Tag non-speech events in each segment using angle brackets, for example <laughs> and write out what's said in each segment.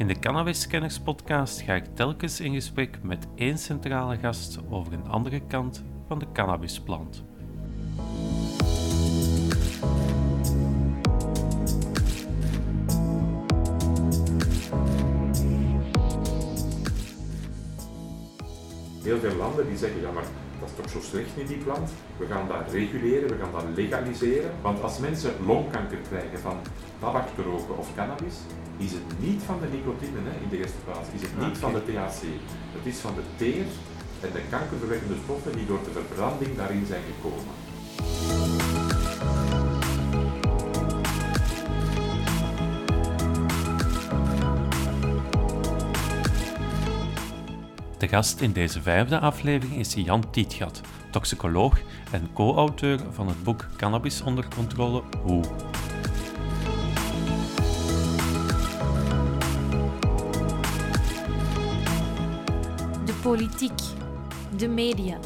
In de Cannabis podcast ga ik telkens in gesprek met één centrale gast over een andere kant van de cannabisplant. Heel veel landen die zeggen, ja maar dat is toch zo slecht niet die plant, we gaan dat reguleren, we gaan dat legaliseren. Want als mensen longkanker krijgen van tabak te roken of cannabis, is het niet van de nicotine hè, in de eerste plaats, is het niet van de THC. Het is van de teer en de kankerverwekkende stoffen die door de verbranding daarin zijn gekomen. Gast in deze vijfde aflevering is Jan Tietgat, toxicoloog en co-auteur van het boek Cannabis onder controle Hoe. De politiek, de media.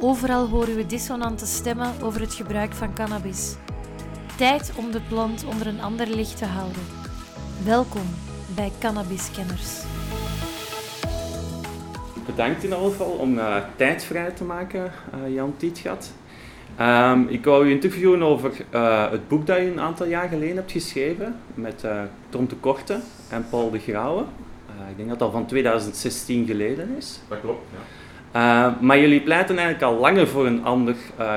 Overal horen we dissonante stemmen over het gebruik van cannabis. Tijd om de plant onder een ander licht te houden. Welkom bij Cannabiskenners. Bedankt in ieder geval om uh, tijd vrij te maken, uh, Jan Tietgat. Um, ik wou u interviewen over uh, het boek dat je een aantal jaar geleden hebt geschreven met Tom de Korte en Paul de Grauwe. ik denk dat dat van 2016 geleden is. Dat klopt, ja. maar jullie pleiten eigenlijk al langer voor een ander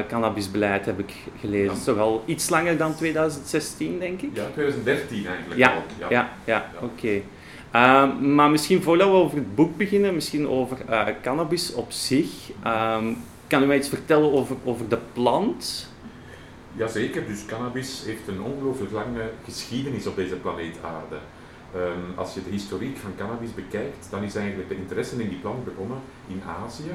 cannabisbeleid, heb ik gelezen. Ja. Is toch al iets langer dan 2016, denk ik? Ja, 2013 eigenlijk Ja, al. ja, ja, Ja. oké. Uh, maar misschien voordat we over het boek beginnen, misschien over uh, cannabis op zich. Um, kan u mij iets vertellen over, de plant? Jazeker, dus cannabis heeft een ongelooflijk lange geschiedenis op deze planeet aarde. Um, als je de historiek van cannabis bekijkt, dan is eigenlijk de interesse in die plant begonnen in Azië,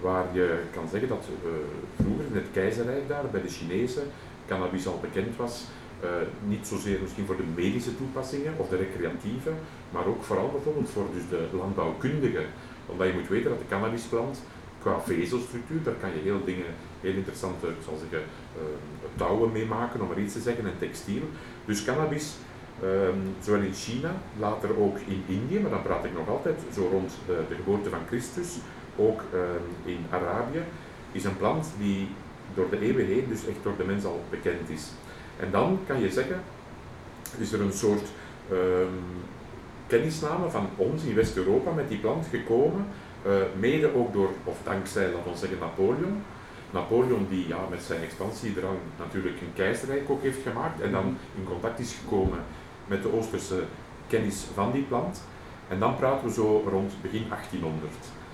waar je kan zeggen dat uh, vroeger in het keizerrijk daar, bij de Chinezen, cannabis al bekend was. Uh, niet zozeer misschien voor de medische toepassingen of de recreatieve, maar ook vooral bijvoorbeeld voor dus de landbouwkundigen. Omdat je moet weten dat de cannabisplant qua vezelstructuur, daar kan je heel dingen, heel interessante, ik zal zeggen, uh, touwen mee maken, om maar iets te zeggen, en textiel. Dus cannabis, um, zowel in China, later ook in Indië, maar dan praat ik nog altijd zo rond de, de geboorte van Christus, ook um, in Arabië, is een plant die door de eeuwen heen dus echt door de mens al bekend is. En dan kan je zeggen, is er een soort um, kennisname van ons in West-Europa met die plant gekomen, uh, mede ook door, of dankzij, laten we zeggen, Napoleon. Napoleon die ja, met zijn expansiedrang natuurlijk een keizerrijk ook heeft gemaakt en dan in contact is gekomen met de Oosterse kennis van die plant. En dan praten we zo rond begin 1800.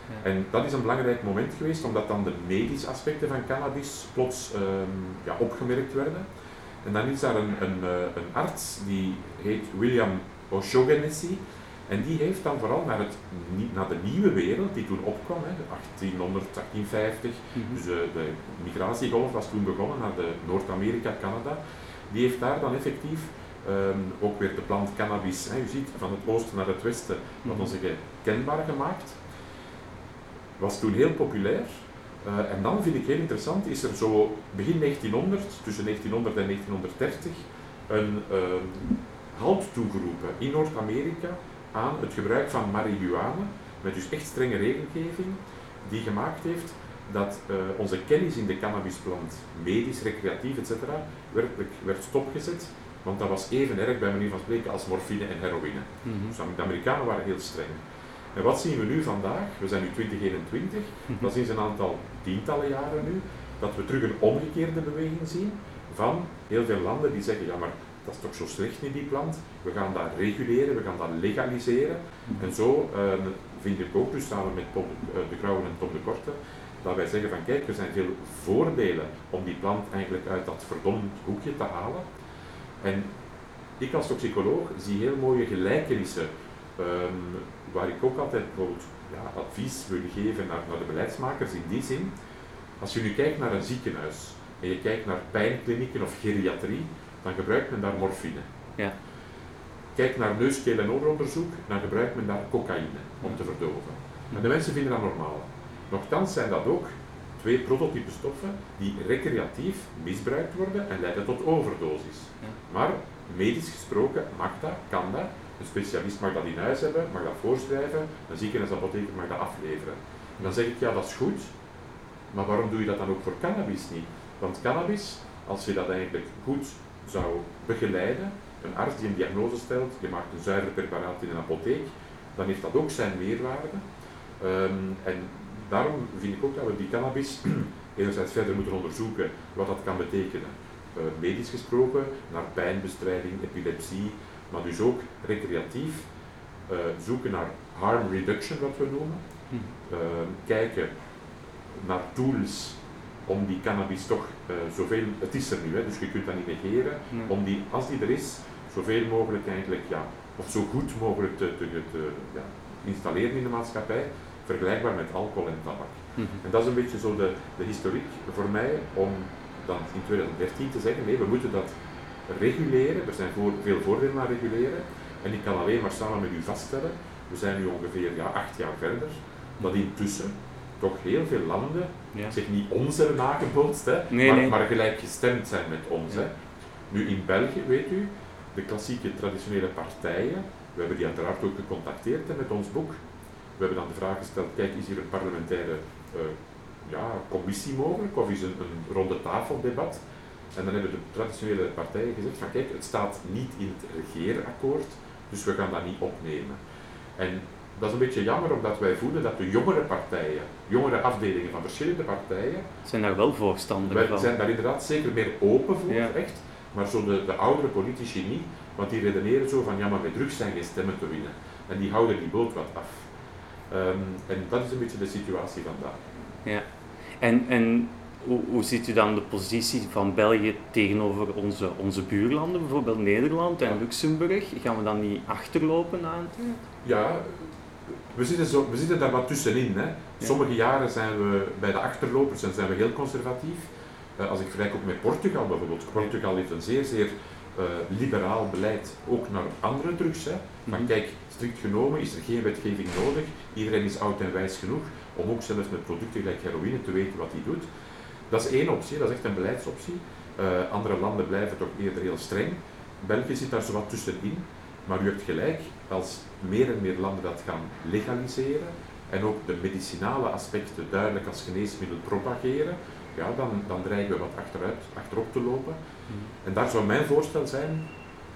Ja. En dat is een belangrijk moment geweest, omdat dan de medische aspecten van cannabis plots um, ja, opgemerkt werden. En dan is daar een, een, een arts, die heet William O'Shaughnessy, en die heeft dan vooral naar, het, naar de nieuwe wereld die toen opkwam, hè, 1800, 1850, mm-hmm. dus de, de migratiegolf was toen begonnen naar de Noord-Amerika, Canada, die heeft daar dan effectief um, ook weer de plant cannabis, hè, u ziet, van het oosten naar het westen, wat ons zeggen, kenbaar gemaakt. Was toen heel populair. Uh, en dan vind ik heel interessant, is er zo begin 1900, tussen 1900 en 1930, een uh, halt toegeroepen in Noord-Amerika aan het gebruik van marihuana, met dus echt strenge regelgeving, die gemaakt heeft dat uh, onze kennis in de cannabisplant, medisch, recreatief, etc., werkelijk werd stopgezet, want dat was even erg bij manier van spreken als morfine en heroïne. Mm-hmm. Dus de Amerikanen waren heel streng. En wat zien we nu vandaag? We zijn nu 2021, mm-hmm. dat is sinds een aantal tientallen jaren nu, dat we terug een omgekeerde beweging zien van heel veel landen die zeggen, ja maar dat is toch zo slecht niet die plant, we gaan dat reguleren, we gaan dat legaliseren. En zo uh, vind ik ook, dus samen met Tom, uh, de Krauwen en Tom de Korte, dat wij zeggen van kijk, er zijn veel voordelen om die plant eigenlijk uit dat verdomd hoekje te halen. En ik als toxicoloog zie heel mooie gelijkenissen, um, waar ik ook altijd bijvoorbeeld ja, advies wil geven naar, naar de beleidsmakers in die zin. Als je nu kijkt naar een ziekenhuis en je kijkt naar pijnklinieken of geriatrie, dan gebruikt men daar morfine. Ja. Kijk naar neus, keel en ooronderzoek, dan gebruikt men daar cocaïne om te verdoven. En de mensen vinden dat normaal. Nochtans zijn dat ook twee prototype stoffen die recreatief misbruikt worden en leiden tot overdosis. Ja. Maar medisch gesproken mag dat, kan dat. Een specialist mag dat in huis hebben, mag dat voorschrijven, een ziekenhuisapotheker mag dat afleveren. En dan zeg ik, ja dat is goed, maar waarom doe je dat dan ook voor cannabis niet? Want cannabis, als je dat eigenlijk goed zou begeleiden, een arts die een diagnose stelt, je maakt een zuiver preparaat in een apotheek, dan heeft dat ook zijn meerwaarde. Ehm, en daarom vind ik ook dat we die cannabis <clears throat> enerzijds verder moeten onderzoeken wat dat kan betekenen. Uh, medisch gesproken, naar pijnbestrijding, epilepsie, maar dus ook recreatief uh, zoeken naar harm reduction, wat we noemen. Uh, kijken naar tools om die cannabis toch uh, zoveel, het is er nu, hè, dus je kunt dat niet negeren, om die, als die er is, zoveel mogelijk eigenlijk, ja, of zo goed mogelijk te, te, te ja, installeren in de maatschappij, vergelijkbaar met alcohol en tabak. Mm -hmm. En dat is een beetje zo de, de historiek voor mij om dan in 2013 te zeggen, nee, we moeten dat reguleren, er zijn voor, veel voordelen aan reguleren, en ik kan alleen maar samen met u vaststellen, we zijn nu ongeveer ja, acht jaar verder, dat intussen toch heel veel landen ja. zich niet ons hebben nagebootst, hè, nee, maar, nee. maar gelijk gestemd zijn met ons. Ja. Hè. Nu in België, weet u, de klassieke traditionele partijen, we hebben die uiteraard ook gecontacteerd hè, met ons boek. We hebben dan de vraag gesteld, kijk, is hier een parlementaire uh, ja, commissie mogelijk, of is een, een ronde tafeldebat? En dan hebben de traditionele partijen gezegd van kijk, het staat niet in het regeerakkoord, dus we gaan dat niet opnemen. En dat is een beetje jammer, omdat wij voelen dat de jongere partijen, jongere afdelingen van verschillende partijen, zijn daar wel voorstander van. zijn daar inderdaad zeker meer open voor, ja. echt, maar zo de, de oudere politici niet, want die redeneren zo van ja, maar met drugs zijn geen stemmen te winnen. En die houden die boot wat af. Um, en dat is een beetje de situatie vandaag. Ja, en, en hoe, hoe ziet u dan de positie van België tegenover onze, onze buurlanden, bijvoorbeeld Nederland en Luxemburg? Gaan we dan niet achterlopen aan het? Ja, we zitten, zo, we zitten daar wat tussenin. Hè. Sommige jaren zijn we bij de achterlopers en zijn we heel conservatief. Uh, als ik vergelijk ook met Portugal bijvoorbeeld. Portugal heeft een zeer, zeer uh, liberaal beleid, ook naar andere drugs. Hè. Van mm-hmm. kijk, strikt genomen is er geen wetgeving nodig. Iedereen is oud en wijs genoeg om ook zelfs met producten gelijk heroïne te weten wat die doet. Dat is één optie, dat is echt een beleidsoptie. Uh, andere landen blijven toch eerder heel streng. België zit daar zo wat tussenin. Maar u hebt gelijk, als meer en meer landen dat gaan legaliseren en ook de medicinale aspecten duidelijk als geneesmiddel propageren, ja, dan, dan dreigen we wat achteruit, achterop te lopen. Mm. En daar zou mijn voorstel zijn,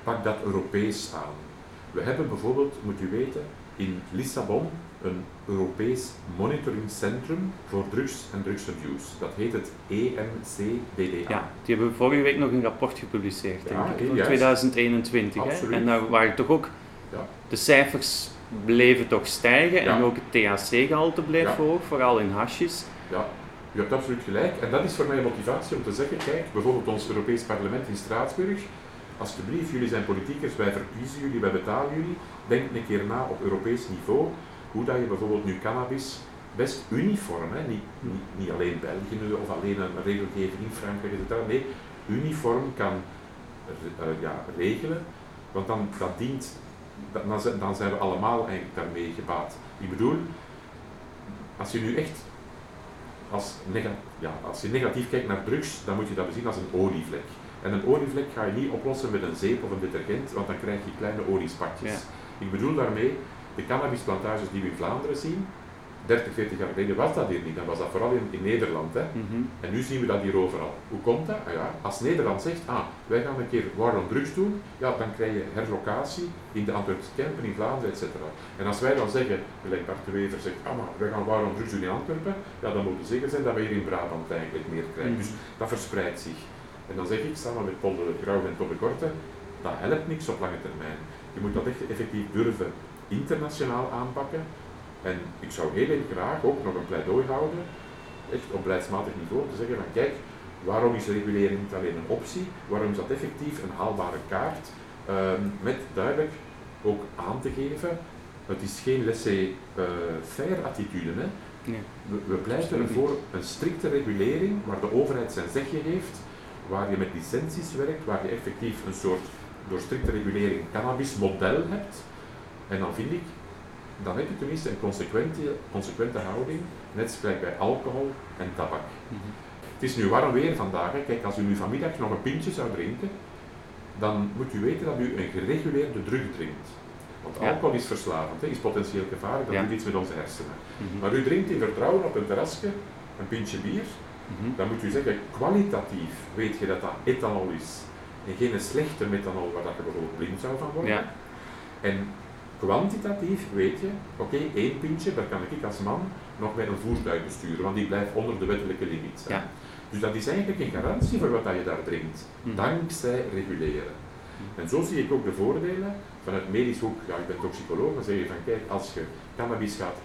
pak dat Europees aan. We hebben bijvoorbeeld, moet u weten, in Lissabon een Europees monitoringcentrum voor drugs en drugs abuse. Dat heet het EMCDDA. Ja, die hebben vorige week nog een rapport gepubliceerd, ja, denk ik, van 2021. Hè? En daar waren toch ook ja. de cijfers bleven toch stijgen ja. en ook het THC-gehalte bleef hoog, vooral in hasjes. Ja, u hebt absoluut gelijk. En dat is voor mij een motivatie om te zeggen, kijk, bijvoorbeeld ons Europees Parlement in Straatsburg, alsjeblieft, jullie zijn politiekers, wij verkiezen jullie, wij betalen jullie, denk een keer na op Europees niveau hoe dat je bijvoorbeeld nu cannabis best uniform, hè? Niet, niet, niet alleen België of alleen een regelgeving in Frankrijk, etc. Nee, uniform kan uh, ja, regelen, want dan, dat dient, dan, dan zijn we allemaal eigenlijk daarmee gebaat. Ik bedoel, als je nu echt als, nega ja, als je negatief kijkt naar drugs, dan moet je dat bezien als een olievlek. En een olievlek ga je niet oplossen met een zeep of een detergent, want dan krijg je kleine oliespatjes. Ja. Ik bedoel daarmee, de cannabisplantages die we in Vlaanderen zien, 30, 40 jaar geleden was dat hier niet. Dan was dat vooral in, in Nederland. Hè. Mm -hmm. En nu zien we dat hier overal. Hoe komt dat? Ah, ja, als Nederland zegt, ah, wij gaan een keer war on drugs doen, ja, dan krijg je herlocatie in de Antwerpse Kempen, in Vlaanderen, etc. En als wij dan zeggen, gelijk Bart de Wever zegt, ah, maar wij gaan war on drugs doen in Antwerpen, ja, dan moet het zeker zijn dat wij hier in Brabant eigenlijk meer krijgen. Mm -hmm. Dus dat verspreidt zich. En dan zeg ik, samen met Paul de Grauw en Tom de Korte, dat helpt niks op lange termijn. Je moet dat echt effectief durven internationaal aanpakken. En ik zou heel erg graag ook nog een pleidooi houden, echt op beleidsmatig niveau, te zeggen van kijk, waarom is regulering niet alleen een optie, waarom is dat effectief een haalbare kaart, um, met duidelijk ook aan te geven, het is geen laissez-faire attitude. Hè. Nee. We, we pleiten ervoor een strikte regulering waar de overheid zijn zegje heeft, waar je met licenties werkt, waar je effectief een soort door strikte regulering cannabismodel hebt, en dan vind ik, dan heb je tenminste een consequente, consequente houding, net gelijk bij alcohol en tabak. Mm -hmm. Het is nu warm weer vandaag. Hè. Kijk, als u nu vanmiddag nog een pintje zou drinken, dan moet u weten dat u een gereguleerde drug drinkt. Want Ja. alcohol is verslavend, hè, is potentieel gevaarlijk, dat Ja. doet iets met onze hersenen. Mhm. Maar u drinkt in vertrouwen op een terrasje een pintje bier, Mhm. dan moet u zeggen, kwalitatief weet je dat dat ethanol is. En geen slechte methanol waar dat je bijvoorbeeld blind zou van worden. Ja. En kwantitatief weet je, oké, één pintje, daar kan ik als man nog met een voertuig besturen, want die blijft onder de wettelijke limiet. Ja. Dus dat is eigenlijk een garantie voor wat dat je daar drinkt, Mhm. dankzij reguleren. En zo zie ik ook de voordelen vanuit medisch hoek. Ja, ik ben toxicoloog, zeg je van kijk, als je cannabis gaat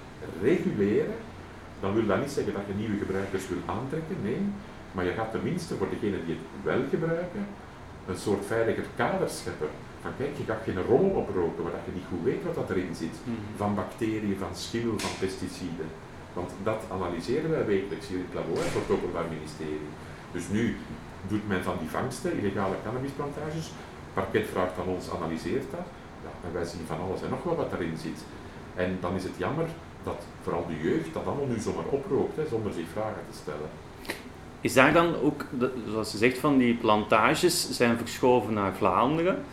reguleren, dan wil dat niet zeggen dat je nieuwe gebruikers wil aantrekken, nee. Maar je gaat tenminste voor degenen die het wel gebruiken, een soort veiliger kader scheppen. Van kijk, je gaat geen rommel oproken waar dat je niet goed weet wat dat erin zit. Mhm. Van bacteriën, van schimmel, van pesticiden. Want dat analyseren wij wekelijks hier in het labo voor het Openbaar Ministerie. Dus nu doet men van die vangsten, illegale cannabisplantages, parket vraagt aan ons, analyseert dat. Ja, en wij zien van alles en nog wat wat erin zit. En dan is het jammer dat vooral de jeugd dat allemaal nu zomaar oprookt, hè, zonder zich vragen te stellen. Is daar dan ook, zoals je zegt, van die plantages zijn verschoven naar Vlaanderen?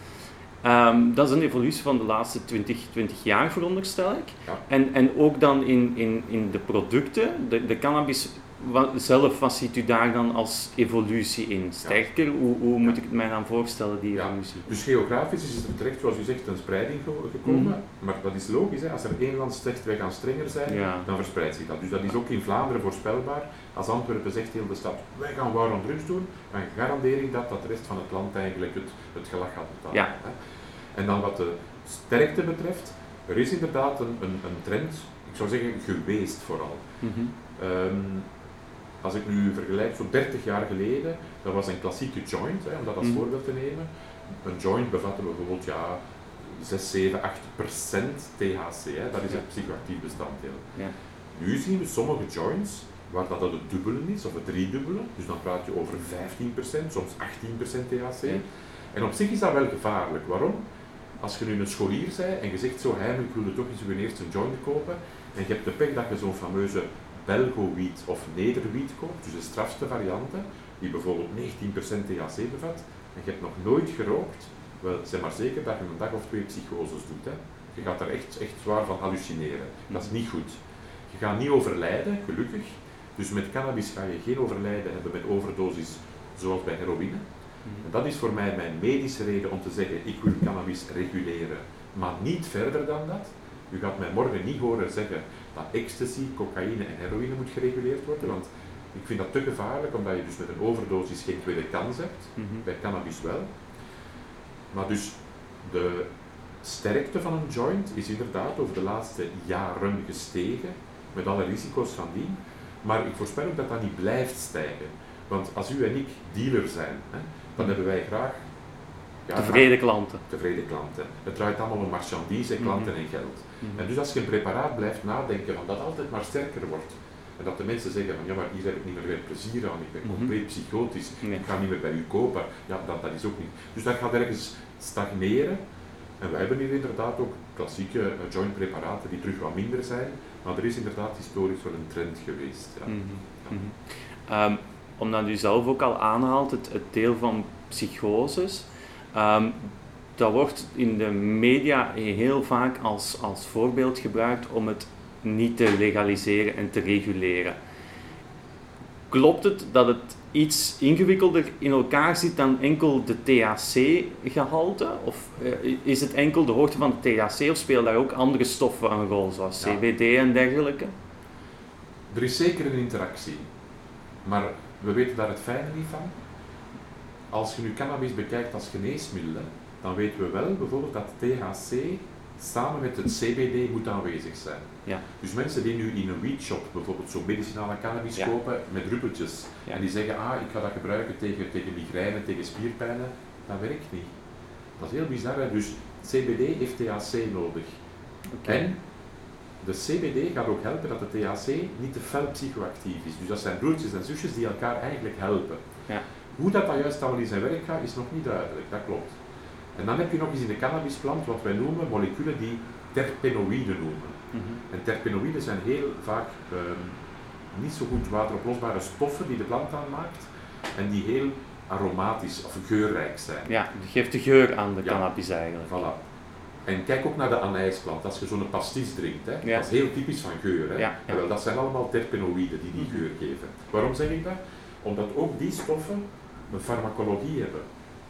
Ehm, dat is een evolutie van de laatste 20, 20 jaar, veronderstel ik. Ja. En, en ook dan in, in, in de producten, de, de cannabis zelf, wat ziet u daar dan als evolutie in? Sterker? Hoe, hoe moet ik het mij dan voorstellen, die Ja. evolutie? Dus geografisch is er terecht, zoals u zegt, een spreiding ge- gekomen. Mhm. Maar dat is logisch, hè. als er één land zegt wij gaan strenger zijn, dan verspreidt zich dat. Dus dat is ook in Vlaanderen voorspelbaar. Als Antwerpen zegt heel de stad, wij gaan waar on drugs doen, dan garandeer ik dat dat de rest van het land eigenlijk het, het gelag gaat betalen. Ja. En dan wat de sterkte betreft, er is inderdaad een, een, een trend, ik zou zeggen geweest vooral. Ehm, als ik nu vergelijk, zo'n 30 jaar geleden, dat was een klassieke joint, hè, om dat als Mhm. voorbeeld te nemen. Een joint bevatte bijvoorbeeld ja, 6, 7, 8 procent THC, hè, dat is Ja. het psychoactief bestanddeel. Ja. Nu zien we sommige joints waar dat het dubbele is, of het driedubbele, dus dan praat je over 15%, soms 18% THC. Ja. En op zich is dat wel gevaarlijk. Waarom? Als je nu een scholier bent en je zegt zo heimelijk, ik wilde toch eens je eerste joint kopen, en je hebt de pech dat je zo'n fameuze Belgo-wiet of nederwiet koopt, dus de strafste varianten, die bijvoorbeeld 19% THC bevat, en je hebt nog nooit gerookt, wel, zeg maar zeker dat je een dag of twee psychoses doet. Hè. Je gaat er echt, echt zwaar van hallucineren. Dat is niet goed. Je gaat niet overlijden, gelukkig. Dus met cannabis ga je geen overlijden hebben met overdosis zoals bij heroïne. En dat is voor mij mijn medische reden om te zeggen, ik wil cannabis reguleren, maar niet verder dan dat. U gaat mij morgen niet horen zeggen dat ecstasy, cocaïne en heroïne moet gereguleerd worden, want ik vind dat te gevaarlijk, omdat je dus met een overdosis geen tweede kans hebt, Mhm. bij cannabis wel. Maar dus de sterkte van een joint is inderdaad over de laatste jaren gestegen, met alle risico's van dien. Maar ik voorspel ook dat dat niet blijft stijgen. Want als u en ik dealer zijn, hè, dan hebben wij graag Tevreden klanten. tevreden klanten. Het draait allemaal om marchandise, klanten en geld. Mhm. En dus als je een preparaat blijft nadenken van dat altijd maar sterker wordt, en dat de mensen zeggen van ja maar hier heb ik niet meer veel plezier aan, ik ben Mhm. compleet psychotisch, Nee. ik ga niet meer bij u kopen, ja dat, dat is ook niet. Dus dat gaat ergens stagneren. En wij hebben hier inderdaad ook klassieke eh, jointpreparaten die terug wat minder zijn, maar er is inderdaad historisch wel een trend geweest. Ja. Mhm. Mhm. Ehm, omdat u zelf ook al aanhaalt, het, het deel van psychoses, ehm, dat wordt in de media heel vaak als, als voorbeeld gebruikt om het niet te legaliseren en te reguleren. Klopt het dat het iets ingewikkelder in elkaar zit dan enkel de THC-gehalte? Of eh, is het enkel de hoogte van de THC of spelen daar ook andere stoffen een rol, zoals Ja. CBD en dergelijke? Er is zeker een interactie, maar we weten daar het fijne niet van. Als je nu cannabis bekijkt als geneesmiddel, dan weten we wel bijvoorbeeld dat THC samen met het CBD moet aanwezig zijn. Ja. Dus mensen die nu in een weedshop bijvoorbeeld zo'n medicinale cannabis Ja. kopen met druppeltjes Ja. en die zeggen, ah ik ga dat gebruiken tegen, tegen migraine, tegen spierpijnen, dat werkt niet. Dat is heel bizar. Hè? Dus CBD heeft THC nodig. Oké. En de CBD gaat ook helpen dat de THC niet te fel psychoactief is. Dus dat zijn broertjes en zusjes die elkaar eigenlijk helpen. Ja. Hoe dat, dat juist allemaal in zijn werk gaat, is nog niet duidelijk, dat klopt. En dan heb je nog eens in de cannabisplant wat wij noemen moleculen die terpenoïden noemen. En terpenoïden zijn heel vaak niet zo goed wateroplosbare stoffen die de plant aanmaakt en die heel aromatisch of geurrijk zijn. Ja, het geeft de geur aan de Ja. cannabis eigenlijk. Voilà. En kijk ook naar de anijsplant. Als je zo'n pastis drinkt, hè, Ja. dat is heel typisch van geur. Hè. Ja, wel, dat zijn allemaal terpenoïden die die geur geven. Waarom zeg ik dat? Omdat ook die stoffen een farmacologie hebben.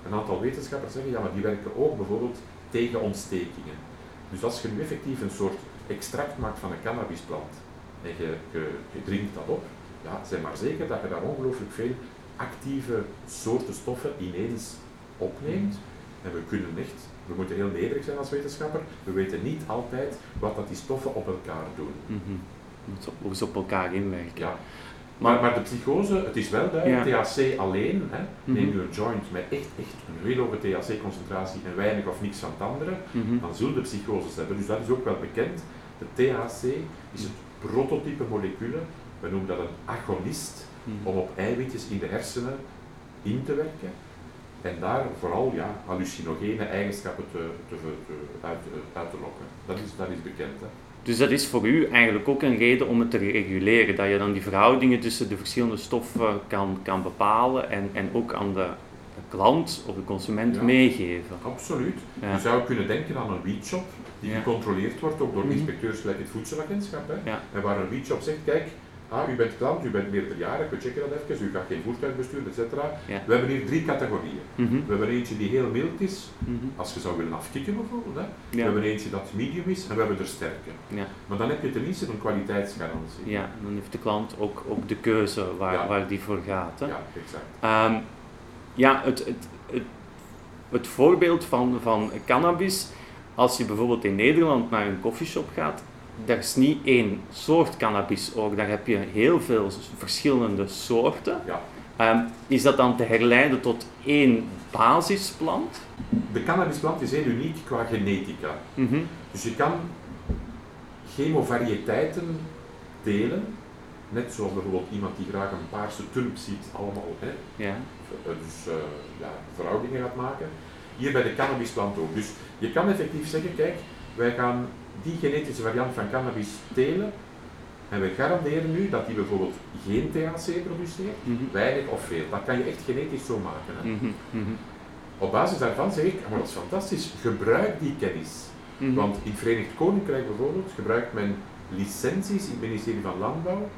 Een aantal wetenschappers zeggen, ja, maar die werken ook bijvoorbeeld tegen ontstekingen. Dus als je nu effectief een soort extract maakt van een cannabisplant en je, je, je drinkt dat op, ja, zijn maar zeker dat je daar ongelooflijk veel actieve soorten stoffen ineens opneemt. En we kunnen echt, we moeten heel nederig zijn als wetenschapper, we weten niet altijd wat dat die stoffen op elkaar doen. Hoe ze- Hoe ze op elkaar inwerken. Ja. Maar, maar de psychose, het is wel duidelijk, Ja. THC alleen, hè, Mhm. neem je een joint met echt, echt een heel hoge THC-concentratie en weinig of niks van het andere, Mhm. dan zullen de psychoses hebben. Dus dat is ook wel bekend. De THC is het prototype molecule, we noemen dat een agonist, Mhm. om op eiwitjes in de hersenen in te werken en daar vooral ja, hallucinogene eigenschappen te, te, te- uit, uit te lokken. Dat is, dat is bekend. Hè. Dus dat is voor u eigenlijk ook een reden om het te reguleren, dat je dan die verhoudingen tussen de verschillende stoffen kan, kan bepalen en, en ook aan de klant of de consument Ja. meegeven. Absoluut. Ja. Je zou kunnen denken aan een weedshop die Ja. gecontroleerd wordt ook door Mhm. inspecteurs gelijk het voedselagentschap. Hè. Ja. En waar een weedshop zegt, kijk, ah, u bent klant, u bent meerderjarig, we checken dat even, u gaat geen voertuig besturen, etc. Ja. We hebben hier drie categorieën. Mhm. We hebben eentje die heel mild is, Mhm. als je zou willen afkicken bijvoorbeeld. Hè. We hebben eentje dat medium is en we hebben er sterke. Ja. Maar dan heb je tenminste een kwaliteitsgarantie. ja, dan heeft de klant ook, ook de keuze waar, waar die voor gaat. Hè? Ja, exact. Ehm, ja, het, het, het, het voorbeeld van, van cannabis, als je bijvoorbeeld in Nederland naar een koffieshop gaat, daar is niet één soort cannabis ook, daar heb je heel veel verschillende soorten. Ja. Ehm, is dat dan te herleiden tot één basisplant? De cannabisplant is heel uniek qua genetica. Mhm. Dus je kan chemovariëteiten delen, net zoals bijvoorbeeld iemand die graag een paarse tulp ziet, allemaal, hè, Ja. eh, dus eh, ja, verhoudingen gaat maken. Hier bij de cannabisplant ook. Dus je kan effectief zeggen, kijk, wij gaan die genetische variant van cannabis telen en we garanderen nu dat die bijvoorbeeld geen THC produceert, Mhm. weinig of veel. Dat kan je echt genetisch zo maken. Hè. Mhm. Mhm. Op basis daarvan zeg ik, "Ah, maar dat is fantastisch, gebruik die kennis. Want in het Verenigd Koninkrijk bijvoorbeeld gebruikt men licenties in het ministerie van Landbouw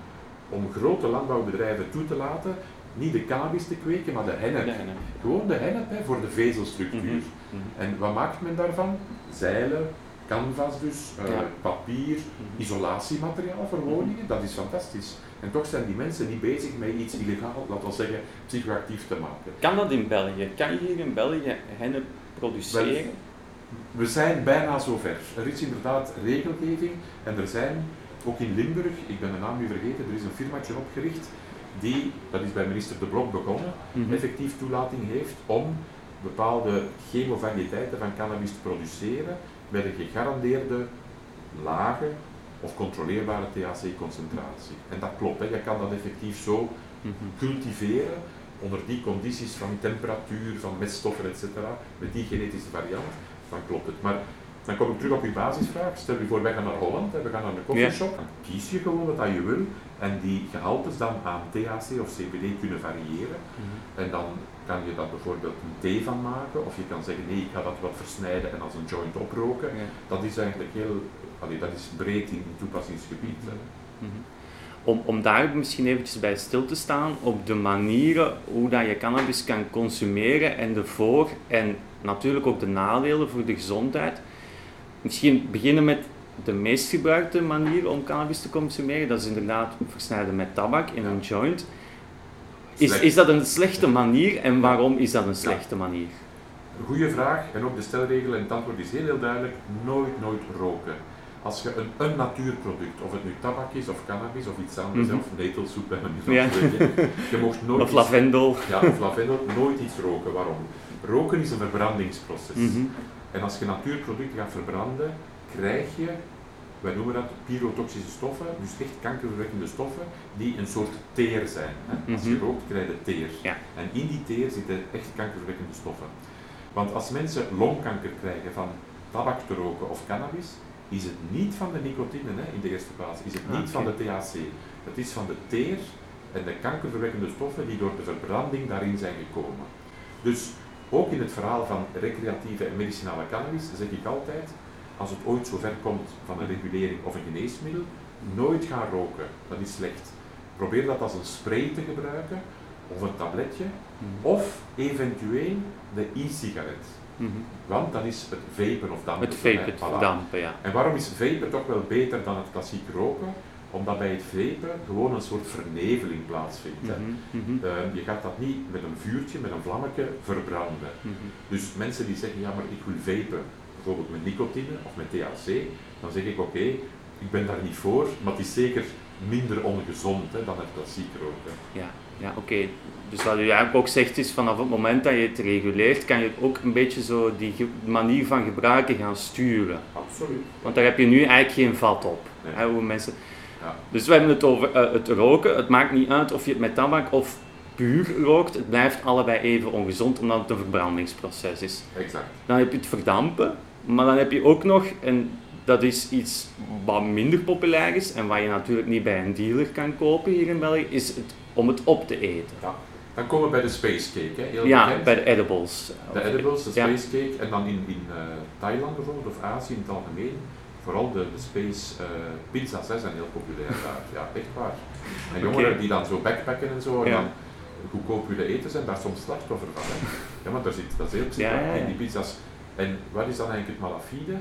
om grote landbouwbedrijven toe te laten niet de cannabis te kweken, maar de hennep. Gewoon de hennep hè, voor de vezelstructuur. En wat maakt men daarvan? Zeilen, canvas dus, eh, Ja. papier, Mhm. isolatiemateriaal voor woningen, dat is fantastisch. En toch zijn die mensen niet bezig met iets illegaal, laten we zeggen, psychoactief te maken. Kan dat in België? Kan je hier in België hennep produceren? We zijn bijna zover. Er is inderdaad regelgeving en er zijn, ook in Limburg, ik ben de naam nu vergeten, er is een firmaatje opgericht die, dat is bij minister De Blok begonnen, Mhm. effectief toelating heeft om bepaalde chemovariëteiten van cannabis te produceren met een gegarandeerde lage of controleerbare THC-concentratie. En dat klopt, hè. je kan dat effectief zo Mhm. cultiveren onder die condities van temperatuur, van meststoffen, etc. Met die genetische variant, dan klopt het. Maar dan kom ik terug op uw basisvraag. Stel je voor, wij gaan naar Holland, hè, we gaan naar een coffeeshop. Dan kies je gewoon wat je wil en die gehaltes dan aan THC of CBD kunnen variëren. Mhm. En dan kan je daar bijvoorbeeld een thee van maken, of je kan zeggen nee, ik ga dat wat versnijden en als een joint oproken. Ja. Dat is eigenlijk heel, allee, dat is breed in het toepassingsgebied. hè. Mhm. Om, om daar misschien eventjes bij stil te staan op de manieren hoe dat je cannabis kan consumeren en de voor- en natuurlijk ook de nadelen voor de gezondheid. Misschien beginnen met de meest gebruikte manier om cannabis te consumeren. Dat is inderdaad versnijden met tabak in een joint. Is, is dat een slechte manier en waarom is dat een slechte manier? Een goede vraag en ook de stelregel en het antwoord is heel, heel duidelijk, nooit, nooit roken. Als je een, een natuurproduct, of het nu tabak is of cannabis of iets anders, Mhm. of netelsoep bij manier Ja. je mocht <laughs> nooit Of iets- lavendel. ja, of lavendel, nooit iets roken. Waarom? Roken is een verbrandingsproces. Mhm. En als je natuurproducten gaat verbranden, krijg je, wij noemen dat pyrotoxische stoffen, dus echt kankerverwekkende stoffen, die een soort teer zijn. Hè. Als je Mhm. rookt, krijg je teer. Ja. En in die teer zitten echt kankerverwekkende stoffen. Want als mensen longkanker krijgen van tabak te roken of cannabis, is het niet van de nicotine hè, in de eerste plaats, is het Ah, niet van de THC. Het is van de teer en de kankerverwekkende stoffen die door de verbranding daarin zijn gekomen. Dus ook in het verhaal van recreatieve en medicinale cannabis zeg ik altijd, als het ooit zo ver komt van een regulering of een geneesmiddel, nooit gaan roken. Dat is slecht. Probeer dat als een spray te gebruiken, of een tabletje, Mhm. of eventueel de e-sigaret. Mhm. Want dan is het vapen of dampen. Het vape, het Voilà. verdampen, ja. En waarom is vapen toch wel beter dan het klassiek roken? Omdat bij het vapen gewoon een soort verneveling plaatsvindt. Mhm, mhm, Eh, je gaat dat niet met een vuurtje, met een vlammetje verbranden. mhm. Dus mensen die zeggen, ja maar ik wil vapen, bijvoorbeeld met nicotine of met THC, dan zeg ik oké, ik ben daar niet voor, maar het is zeker minder ongezond hè, dan het klassiek roken. Ja, ja oké. Dus wat u eigenlijk ook zegt is, vanaf het moment dat je het reguleert, kan je ook een beetje zo die manier van gebruiken gaan sturen. Absoluut. Want daar heb je nu eigenlijk geen vat op. Nee. Hè, hoe mensen... Ja. Dus we hebben het over eh, het roken. Het maakt niet uit of je het met tabak of puur rookt. Het blijft allebei even ongezond, omdat het een verbrandingsproces is. Exact. Dan heb je het verdampen, maar dan heb je ook nog, en dat is iets wat minder populair is en wat je natuurlijk niet bij een dealer kan kopen hier in België, is het om het op te eten. Ja. Dan komen we bij de space cake, hè. heel Ja, bekend. bij de edibles. De edibles, de Ja. space cake, en dan in, in eh, Thailand bijvoorbeeld, of Azië in het algemeen, vooral de, de space eh, pizza's hè, zijn heel populair daar. Ja, echt waar. En jongeren die dan zo backpacken en zo, en Ja. dan goedkoop willen eten, zijn daar soms slachtoffer van. Hè. Ja, maar daar zit, dat is heel ja, psychisch, ja. die pizza's. En wat is dan eigenlijk het malafide?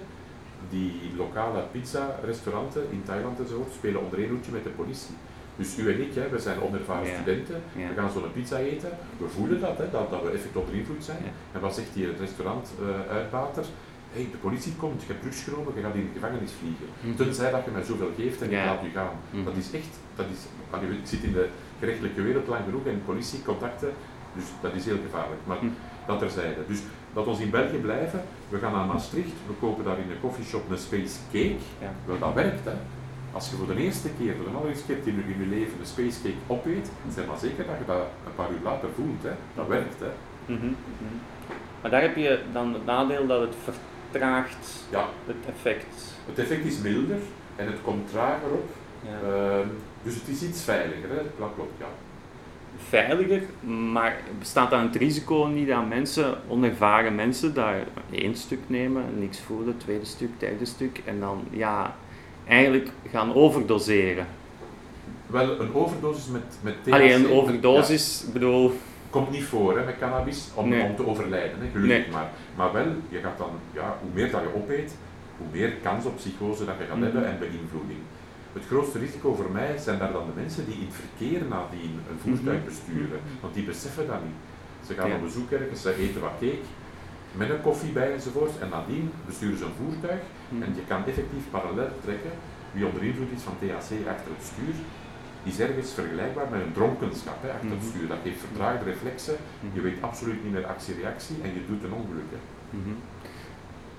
Die lokale pizza-restauranten in Thailand enzovoort spelen onder één hoedje met de politie. Dus u en ik, hè, we zijn onervaren Ja. studenten, Ja. we gaan zo'n pizza eten, we voelen dat, hè, dat, dat we effect onder invloed zijn. Ja. En wat zegt hier het restaurant eh uitbater? Hey, de politie komt, je hebt drugs genomen, je gaat in de gevangenis vliegen. Mhm. Tenzij dat je mij zoveel geeft en ik Ja. laat u gaan. Mhm. Dat is echt, dat is, ik zit in de gerechtelijke wereld lang genoeg en politiecontacten, dus dat is heel gevaarlijk. Maar Mhm. dat terzijde. Dus dat ons in België blijven, we gaan naar Maastricht, we kopen daar in de coffeeshop een space cake. Ja. Wel, dat werkt hè. Als je voor de eerste keer, voor de allereerste keer in je, in je leven een space cake opeet, zeg maar zeker dat je dat een paar uur later voelt. Hè. Dat werkt. Hè. Mhm. Maar daar heb je dan het nadeel dat het vertraagt Ja, het effect. het effect is milder en het komt trager op. Ja. Ehm, dus het is iets veiliger. Hè. Dat klopt, ja. Veiliger, maar bestaat dan het risico niet dat mensen, onervaren mensen, daar één stuk nemen, niks voelen, tweede stuk, derde stuk, en dan ja, eigenlijk gaan overdoseren? Wel, een overdosis met, met THC... Alleen een overdosis, ik bedoel, komt niet voor hè, met cannabis om, Nee. om te overlijden, hè, gelukkig Nee. maar. Maar wel, je gaat dan, ja, hoe meer dat je opeet, hoe meer kans op psychose dat je gaat Mhm. hebben en beïnvloeding. Het grootste risico voor mij zijn daar dan de mensen die in het verkeer nadien een voertuig Mhm. besturen, want die beseffen dat niet. Ze gaan Ja. op bezoek ergens, ze eten wat cake, met een koffie bij enzovoort, en nadien besturen ze een voertuig en je kan effectief parallel trekken wie onder invloed is van THC achter het stuur, is ergens vergelijkbaar met een dronkenschap hè, achter het Mhm. stuur. Dat geeft vertraagde reflexen, je weet absoluut niet meer actie-reactie en je doet een ongeluk. Hè. Mhm.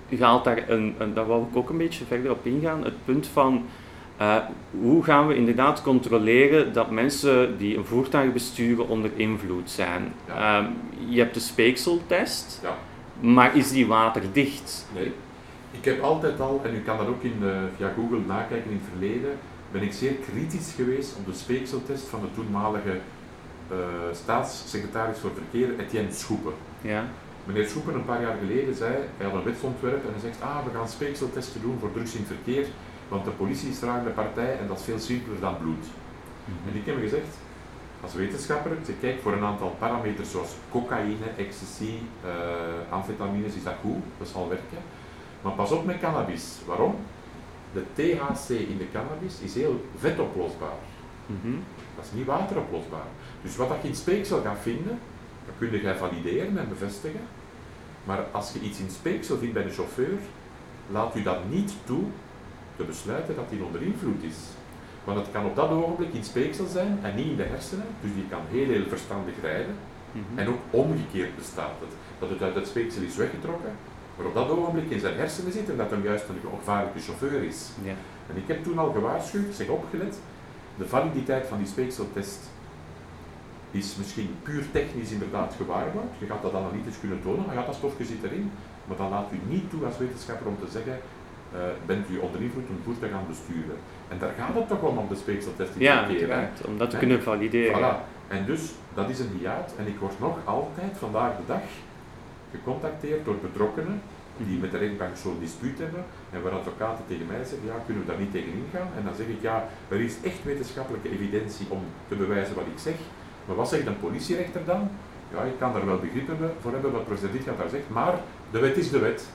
U haalt daar een, een, daar wou ik ook een beetje verder op ingaan, het punt van eh, hoe gaan we inderdaad controleren dat mensen die een voertuig besturen onder invloed zijn. Ja. Ehm, je hebt de speekseltest, Ja. maar is die waterdicht? Nee. Ik heb altijd al, en u kan dat ook in, eh, via Google nakijken in het verleden, ben ik zeer kritisch geweest op de speekseltest van de toenmalige eh, staatssecretaris voor Verkeer, Etienne Schoepen. Ja. Meneer Schoepen een paar jaar geleden zei, hij had een wetsontwerp en hij zegt, ah we gaan speekseltesten doen voor drugs in het verkeer, want de politie is de partij en dat is veel simpeler dan bloed. En ik heb gezegd, als wetenschapper, ik zeg, kijk, voor een aantal parameters zoals cocaïne, ecstasy, eh, amfetamines is dat goed, dat zal werken. Maar pas op met cannabis. Waarom? De THC in de cannabis is heel vetoplosbaar. Mhm. Dat is niet wateroplosbaar. Dus wat dat je in speeksel gaat vinden, dat kun je valideren en bevestigen. Maar als je iets in speeksel vindt bij de chauffeur, laat u dat niet toe te besluiten dat hij onder invloed is. Want het kan op dat ogenblik in speeksel zijn en niet in de hersenen, dus die kan heel heel verstandig rijden. Mhm. En ook omgekeerd bestaat het. Dat het uit het speeksel is weggetrokken, maar op dat ogenblik in zijn hersenen zit en dat hem juist een gevaarlijke chauffeur is. Ja. En ik heb toen al gewaarschuwd, zeg opgelet, de validiteit van die speekseltest is misschien puur technisch inderdaad gewaarborgd. Je gaat dat analytisch kunnen tonen, maar ja, dat stofje zit erin. Maar dan laat u niet toe als wetenschapper om te zeggen, eh, bent u onder invloed een voertuig aan het besturen. En daar gaat het toch om om de speekseltest te Ja, om dat te kunnen valideren. Voilà. En dus, dat is een hiaat. En ik word nog altijd, vandaag de dag, gecontacteerd door betrokkenen die met de rechtbank zo'n dispuut hebben en waar advocaten tegen mij zeggen, ja, kunnen we daar niet tegen ingaan? En dan zeg ik, ja, er is echt wetenschappelijke evidentie om te bewijzen wat ik zeg. Maar wat zegt een politierechter dan? Ja, ik kan daar wel begrip voor hebben wat president Ditgat daar zegt, maar de wet is de wet.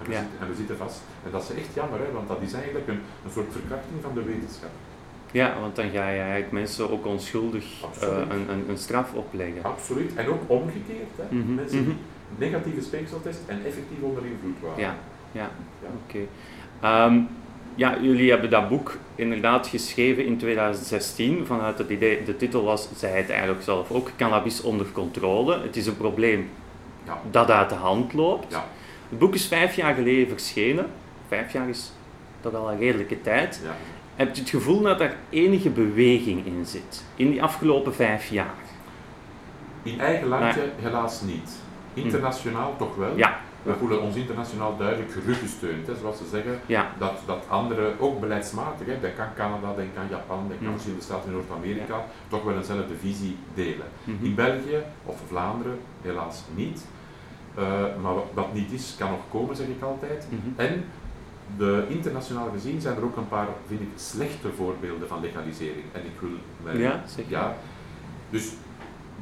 En we, Ja. zitten, en we zitten vast. En dat is echt jammer, hè, want dat is eigenlijk een, een soort verkrachting van de wetenschap. Ja, want dan ga je eigenlijk mensen ook onschuldig eh, een, een, een straf opleggen. Absoluut. En ook omgekeerd. Hè. Mhm, Mensen die mhm. Negatieve speekseltest en effectief onder invloed waren. Ja, ja, Ja. oké. Ehm, ja, jullie hebben dat boek inderdaad geschreven in 2016 vanuit het idee, de titel was, zei het eigenlijk zelf ook, cannabis onder controle. Het is een probleem Ja. dat uit de hand loopt. Ja. Het boek is vijf jaar geleden verschenen. Vijf jaar is toch al een redelijke tijd. Ja. Heb je het gevoel dat er enige beweging in zit in die afgelopen vijf jaar? In eigen landje helaas niet. Internationaal toch wel. Ja, We voelen ons internationaal duidelijk geruggesteund. Hè, zoals ze zeggen, ja, dat, dat anderen, ook beleidsmatig, hè, denk aan Canada, denk aan Japan, denk aan Mm. verschillende staten in Noord-Amerika, toch wel eenzelfde visie delen. Mhm. In België of Vlaanderen helaas niet. Eh, maar wat, niet is, kan nog komen, zeg ik altijd. En de, internationaal gezien zijn er ook een paar, vind ik, slechte voorbeelden van legalisering. En ik wil mij- Ja, je. ja. Dus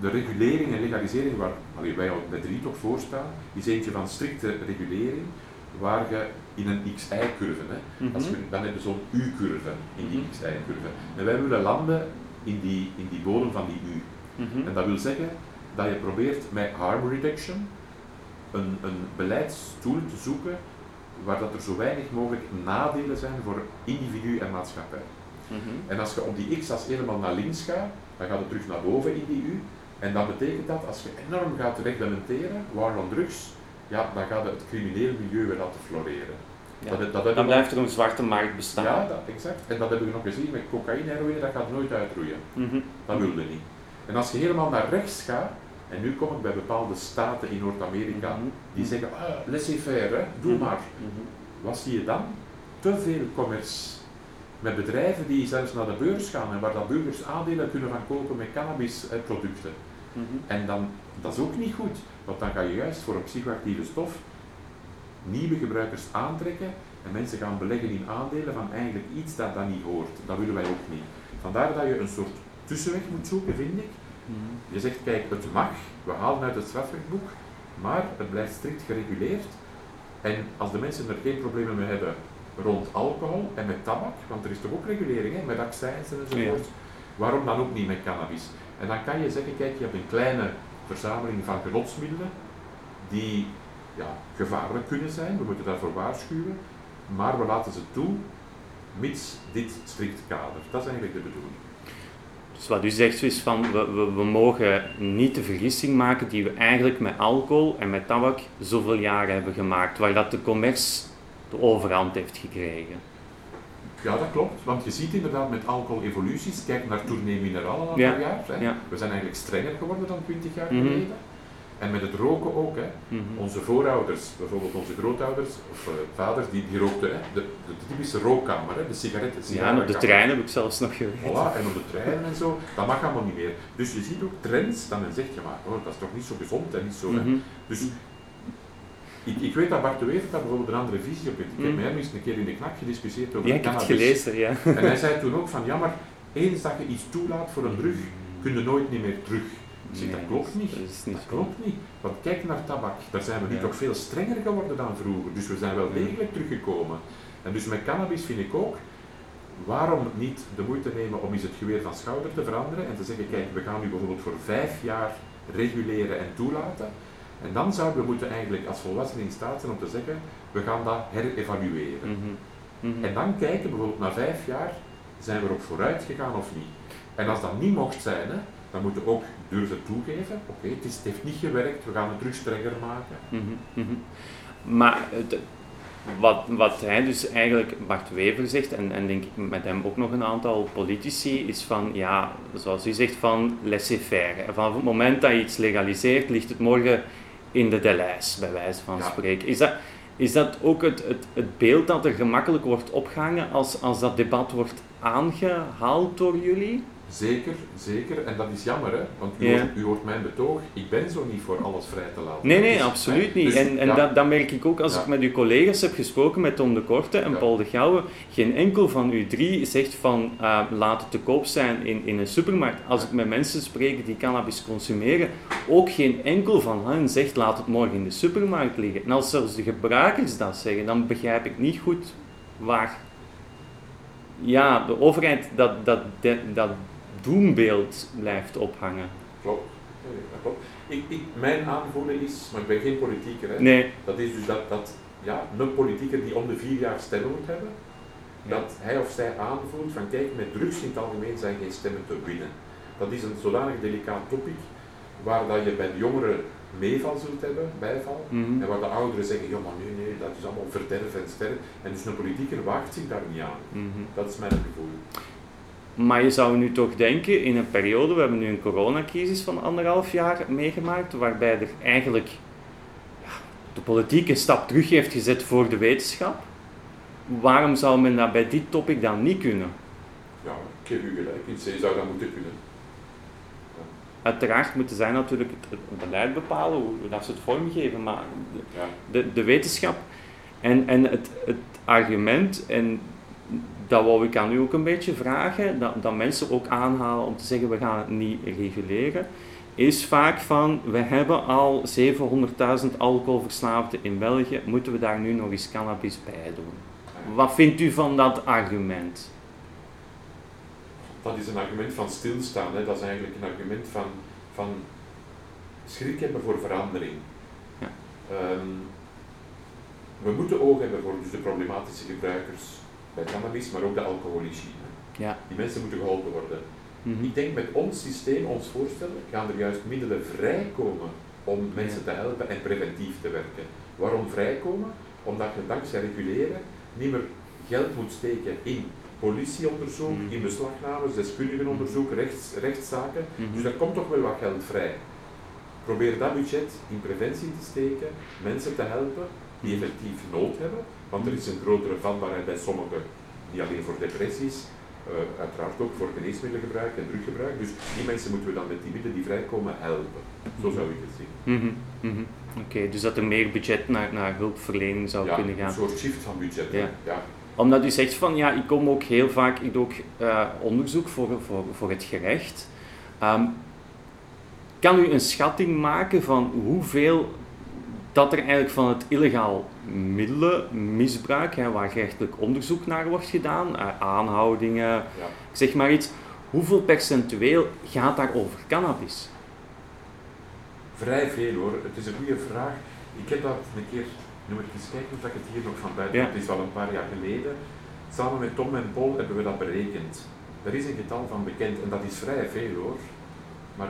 de regulering en legalisering waar allee, wij al met drie toch voor staan, is eentje van strikte regulering, waar je in een XI-curve, je, dan heb je zo'n U-curve in die Mhm. XI-curve. En wij willen landen in die, in die bodem van die U. Mhm. En dat wil zeggen dat je probeert met harm reduction een, een beleidstoel te zoeken waar dat er zo weinig mogelijk nadelen zijn voor individu en maatschappij. Mhm. En als je op die x-as helemaal naar links gaat, dan gaat het terug naar boven in die u. En dat betekent dat als je enorm gaat reglementeren, waar on drugs, ja, dan gaat het crimineel milieu weer laten floreren. Ja. Dat, dat Dan blijft er een zwarte markt bestaan. ja, dat, exact. En dat hebben we nog gezien met cocaïne, heroïne, dat gaat nooit uitroeien. Mhm. Dat wilde niet. En als je helemaal naar rechts gaat, en nu kom ik bij bepaalde staten in Noord-Amerika, Mhm. die zeggen, ah, laissez-faire, hè, doe Mhm. maar. Mhm. Wat zie je dan? Te veel commerce. Met bedrijven die zelfs naar de beurs gaan en waar dat burgers aandelen kunnen van kopen met cannabisproducten. Mhm. En dan, dat is ook niet goed, want dan ga je juist voor een psychoactieve stof nieuwe gebruikers aantrekken en mensen gaan beleggen in aandelen van eigenlijk iets dat dat niet hoort. Dat willen wij ook niet. Vandaar dat je een soort tussenweg moet zoeken, vind ik. Mhm. Je zegt, kijk, het mag, we halen uit het strafrechtboek, maar het blijft strikt gereguleerd. En als de mensen er geen problemen mee hebben rond alcohol en met tabak, want er is toch ook regulering, hè, met accijns enzovoort, waarom dan ook niet met cannabis? En dan kan je zeggen, kijk, je hebt een kleine verzameling van genotsmiddelen die ja, gevaarlijk kunnen zijn, we moeten daarvoor waarschuwen, maar we laten ze toe, mits dit strikt kader. Dat is eigenlijk de bedoeling. Dus wat u zegt is van, we, we, mogen niet de vergissing maken die we eigenlijk met alcohol en met tabak zoveel jaren hebben gemaakt, waar dat de commerce de overhand heeft gekregen. Ja, dat klopt, want je ziet inderdaad met alcohol evoluties, kijk naar Tournee Mineraal een aantal Ja, jaar. Hè. ja. We zijn eigenlijk strenger geworden dan 20 jaar Mhm. geleden. En met het roken ook. Hè. Mhm. Onze voorouders, bijvoorbeeld onze grootouders of eh, vaders, die, die rookten hè. De, de typische rookkamer, hè. de sigaretten. Ja, en op de trein heb ik zelfs nog geweten. Voilà, en op de treinen en zo, dat mag allemaal niet meer. Dus je ziet ook trends, dan zegt je maar, oh, dat is toch niet zo gezond en niet zo. Mhm. Dus ik, ik weet dat Bart de Wever daar bijvoorbeeld een andere visie op heeft. Ik heb Mm. met hem eens een keer in de knak gediscussieerd over Ja, ik heb het cannabis. gelezen, ja. En hij zei toen ook van, ja maar, eens dat je iets toelaat voor een drug, kun je nooit niet meer terug. Ik zeg, dat klopt niet. Dat is niet Dat klopt niet. Want kijk naar tabak, daar zijn we nu Ja. toch veel strenger geworden dan vroeger. Dus we zijn wel degelijk teruggekomen. En dus met cannabis vind ik ook, waarom niet de moeite nemen om eens het geweer van schouder te veranderen en te zeggen, kijk, we gaan nu bijvoorbeeld voor vijf jaar reguleren en toelaten. En dan zouden we moeten eigenlijk als volwassenen in staat zijn om te zeggen, we gaan dat herevalueren. Mhm. Mhm. En dan kijken, bijvoorbeeld na vijf jaar, zijn we erop vooruit gegaan of niet. En als dat niet mocht zijn, hè, dan moeten we ook durven toegeven, oké, het, heeft niet gewerkt, we gaan het terug strenger maken. Mhm. Maar het- wat, wat hij dus eigenlijk, Bart Wever zegt, en, en denk ik met hem ook nog een aantal politici, is van, ja, zoals u zegt, van laissez-faire. Vanaf het moment dat je iets legaliseert, ligt het morgen in de delijs, bij wijze van Ja. spreken. Is dat, Is dat ook het, het, het beeld dat er gemakkelijk wordt opgehangen als, als dat debat wordt aangehaald door jullie? Zeker, zeker. En dat is jammer, hè? want u, Ja. hoort, u hoort mijn betoog. Ik ben zo niet voor alles vrij te laten. Nee, nee, Dus, absoluut hè, niet. dus, en en ja, dat, dat merk ik ook als Ja. ik met uw collega's heb gesproken, met Tom de Korte en. Paul de Gouwe. Geen enkel van u drie zegt van eh, laat het te koop zijn in, in een supermarkt. Als ik met mensen spreek die cannabis consumeren, ook geen enkel van hen zegt laat het morgen in de supermarkt liggen. En als zelfs de gebruikers dat zeggen, dan begrijp ik niet goed waar ja, de overheid dat, dat, dat, dat doembeeld blijft ophangen. Klopt. Klopt. Ik, ik, mijn aanvoelen is, maar ik ben geen politieker, hè? Nee, dat is dus dat, dat ja, een politieker die om de vier jaar stemmen moet hebben, dat hij of zij aanvoelt van kijk, met drugs in het algemeen zijn geen stemmen te winnen. Dat is een zodanig delicaat topic waar dat je bij de jongeren meeval zult hebben, bijval, Mhm. en waar de ouderen zeggen, ja maar nee, nee, dat is allemaal verderf en sterf. En dus een politieker waagt zich daar niet aan. Mhm. Dat is mijn gevoel. Maar je zou nu toch denken, in een periode, we hebben nu een coronacrisis van anderhalf jaar meegemaakt, waarbij er eigenlijk ja, de politiek een stap terug heeft gezet voor de wetenschap. Waarom zou men dat bij dit topic dan niet kunnen? Ja, ik geef u gelijk. Je zou dat moeten kunnen. Uiteraard moeten zij natuurlijk het, beleid bepalen, hoe, hoe dat ze het vormgeven, maar de, Ja. de, de wetenschap en, en het, het argument, en dat wou ik aan u ook een beetje vragen, dat, dat mensen ook aanhalen om te zeggen we gaan het niet reguleren, is vaak van we hebben al 700.000 alcoholverslaafden in België, moeten we daar nu nog eens cannabis bij doen? Wat vindt u van dat argument? Dat is een argument van stilstaan. Hè. Dat is eigenlijk een argument van, van schrik hebben voor verandering. Ja. Ehm, we moeten oog hebben voor dus de problematische gebruikers bij cannabis, maar ook de alcoholici. Ja. Die mensen moeten geholpen worden. Mhm. Ik denk met ons systeem, ons voorstellen, gaan er juist middelen vrijkomen om mensen te helpen en preventief te werken. Waarom vrijkomen? Omdat je dankzij reguleren niet meer geld moet steken in politieonderzoek, Mhm. in beslagnames, deskundigenonderzoek, rechts, rechtszaken. Mhm. Dus daar komt toch wel wat geld vrij. Probeer dat budget in preventie te steken, mensen te helpen die Mhm. effectief nood hebben, want er is een grotere vatbaarheid bij sommigen, niet alleen voor depressies, eh, uiteraard ook voor geneesmiddelengebruik en druggebruik. Dus die mensen moeten we dan met die middelen die vrijkomen helpen. Zo zou ik het zien. Mhm, mhm. Oké, dus dat er meer budget naar, naar hulpverlening zou Ja, kunnen een gaan. soort shift van budget. Ja. Ja. Omdat u zegt van ja, ik kom ook heel vaak, ik doe ook eh, onderzoek voor, voor, voor het gerecht. Ehm, kan u een schatting maken van hoeveel dat er eigenlijk van het illegaal middelenmisbruik, hè, waar gerechtelijk onderzoek naar wordt gedaan, eh, aanhoudingen, Ja. zeg maar iets, hoeveel percentueel gaat daar over cannabis? Vrij veel hoor. Het is een goede vraag. Ik heb dat een keer, nu moet ik eens kijken of ik het hier nog van buiten Ja. Het is al een paar jaar geleden. Samen met Tom en Paul hebben we dat berekend. Er is een getal van bekend en dat is vrij veel hoor. Maar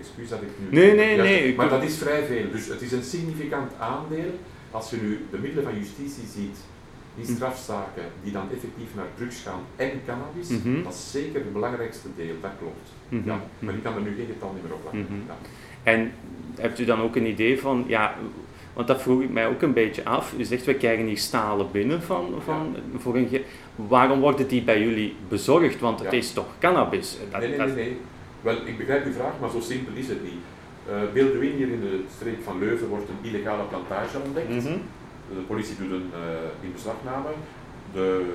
excuus dat ik nu. Nee, nee, nee, Maar dat is vrij veel. Dus het is een significant aandeel. Als je nu de middelen van justitie ziet, die Hm. strafzaken die dan effectief naar drugs gaan en cannabis, Mhm. dat is zeker het belangrijkste deel, dat klopt. Mhm. Ja, maar ik kan er nu geen getal meer op plakken. Mhm. Ja. En hebt u dan ook een idee van, ja, want dat vroeg ik mij ook een beetje af. U zegt, we krijgen hier stalen binnen van, van voor een Waarom worden die bij jullie bezorgd? Want het Ja. is toch cannabis? Dat, nee, nee, nee. Wel, ik begrijp uw vraag, maar zo simpel is het niet. Eh beelden we in hier in de streek van Leuven wordt een illegale plantage ontdekt. Mhm. De politie doet een uh, inbeslagname. De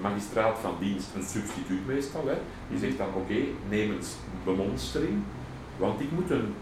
magistraat van dienst, een substituut meestal, hè, die zegt dan oké, neem eens bemonstering, want ik moet een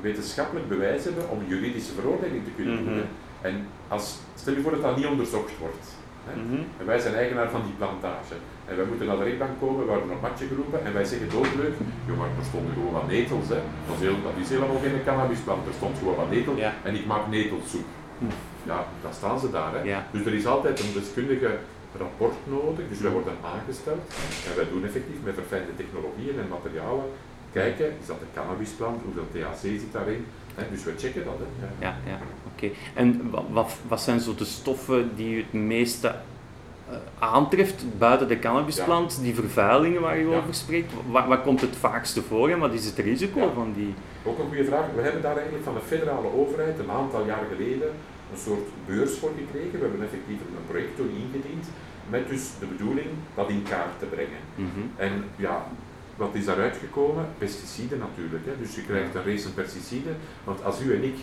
wetenschappelijk bewijs hebben om juridische veroordeling te kunnen doen. Mhm. hè. En als, stel je voor dat dat niet onderzocht wordt. Hè. Mhm. En wij zijn eigenaar van die plantage. En wij moeten naar de rechtbank komen, we worden op matje geroepen en wij zeggen doodleuk, maar er stonden gewoon wat netels, hè. Dat, is heel, dat is helemaal geen cannabisplant, er stond gewoon wat netel Ja. en ik maak netelsoep. Hm. Ja, dan staan ze daar. Hè. Ja. Dus er is altijd een deskundige rapport nodig, dus wij worden aangesteld en wij doen effectief met verfijnde technologieën en materialen kijken, is dat een cannabisplant, hoeveel THC zit daarin, hè. dus we checken dat. Hè. Ja. Ja, ja, oké. En wat, wat, zijn zo de stoffen die u het meeste aantreft buiten de cannabisplant? Die vervuilingen waar u Ja. over spreekt, waar, waar komt het vaakste voor en wat is het risico van die? Ook een goede vraag. We hebben daar eigenlijk van de federale overheid een aantal jaar geleden een soort beurs voor gekregen. We hebben effectief een project toen ingediend met dus de bedoeling dat in kaart te brengen. Mhm. En ja, wat is daaruit gekomen? Pesticiden natuurlijk. Hè. Dus je krijgt een race aan pesticiden, want als u en ik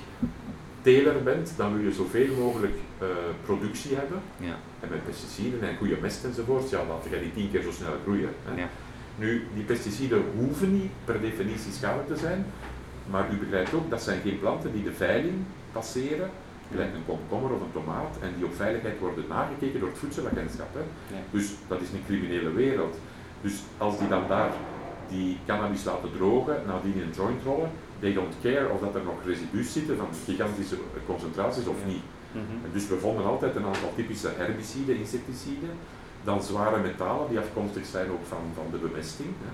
teler bent, dan wil je zoveel mogelijk eh, productie hebben. Ja. En met pesticiden en goede mest enzovoort, ja, laat je die tien keer zo snel groeien. Hè. Ja. Nu, die pesticiden hoeven niet per definitie schadelijk te zijn, maar u begrijpt ook, dat zijn geen planten die de veiling passeren, gelijk een komkommer of een tomaat, en die op veiligheid worden nagekeken door het voedselagentschap. Hè. Ja. Dus dat is een criminele wereld. Dus als die dan daar die cannabis laten drogen, nadien in een joint rollen, they don't care of dat er nog residu's zitten van gigantische concentraties of niet. Mhm. Dus we vonden altijd een aantal typische herbiciden, insecticiden, dan zware metalen die afkomstig zijn ook van, van de bemesting. Hè.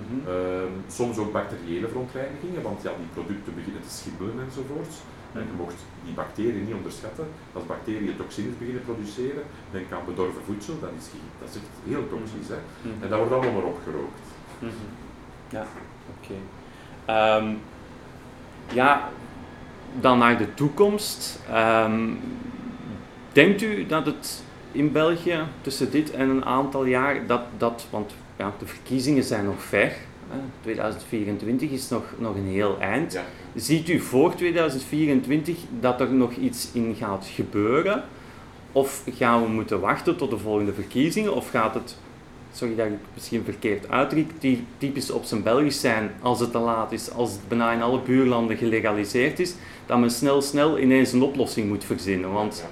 Mhm. Ehm, soms ook bacteriële verontreinigingen, want ja, die producten beginnen te schimmelen enzovoorts. En je mocht die bacteriën niet onderschatten. Als bacteriën toxines beginnen produceren, denk aan bedorven voedsel, dat is, dat is echt heel toxisch. Hè. Mhm. En dat wordt allemaal maar opgerookt. Mhm. Ja, oké. Ehm, ja, dan naar de toekomst. Ehm, denkt u dat het in België tussen dit en een aantal jaar, dat, dat want ja, de verkiezingen zijn nog ver, hè, 2024 is nog, nog een heel eind. Ja. Ziet u voor 2024 dat er nog iets in gaat gebeuren? Of gaan we moeten wachten tot de volgende verkiezingen? Of gaat het, sorry dat ik het misschien verkeerd uitdruk, die typisch op zijn Belgisch zijn als het te laat is, als het bijna in alle buurlanden gelegaliseerd is, dat men snel, snel ineens een oplossing moet verzinnen? Want.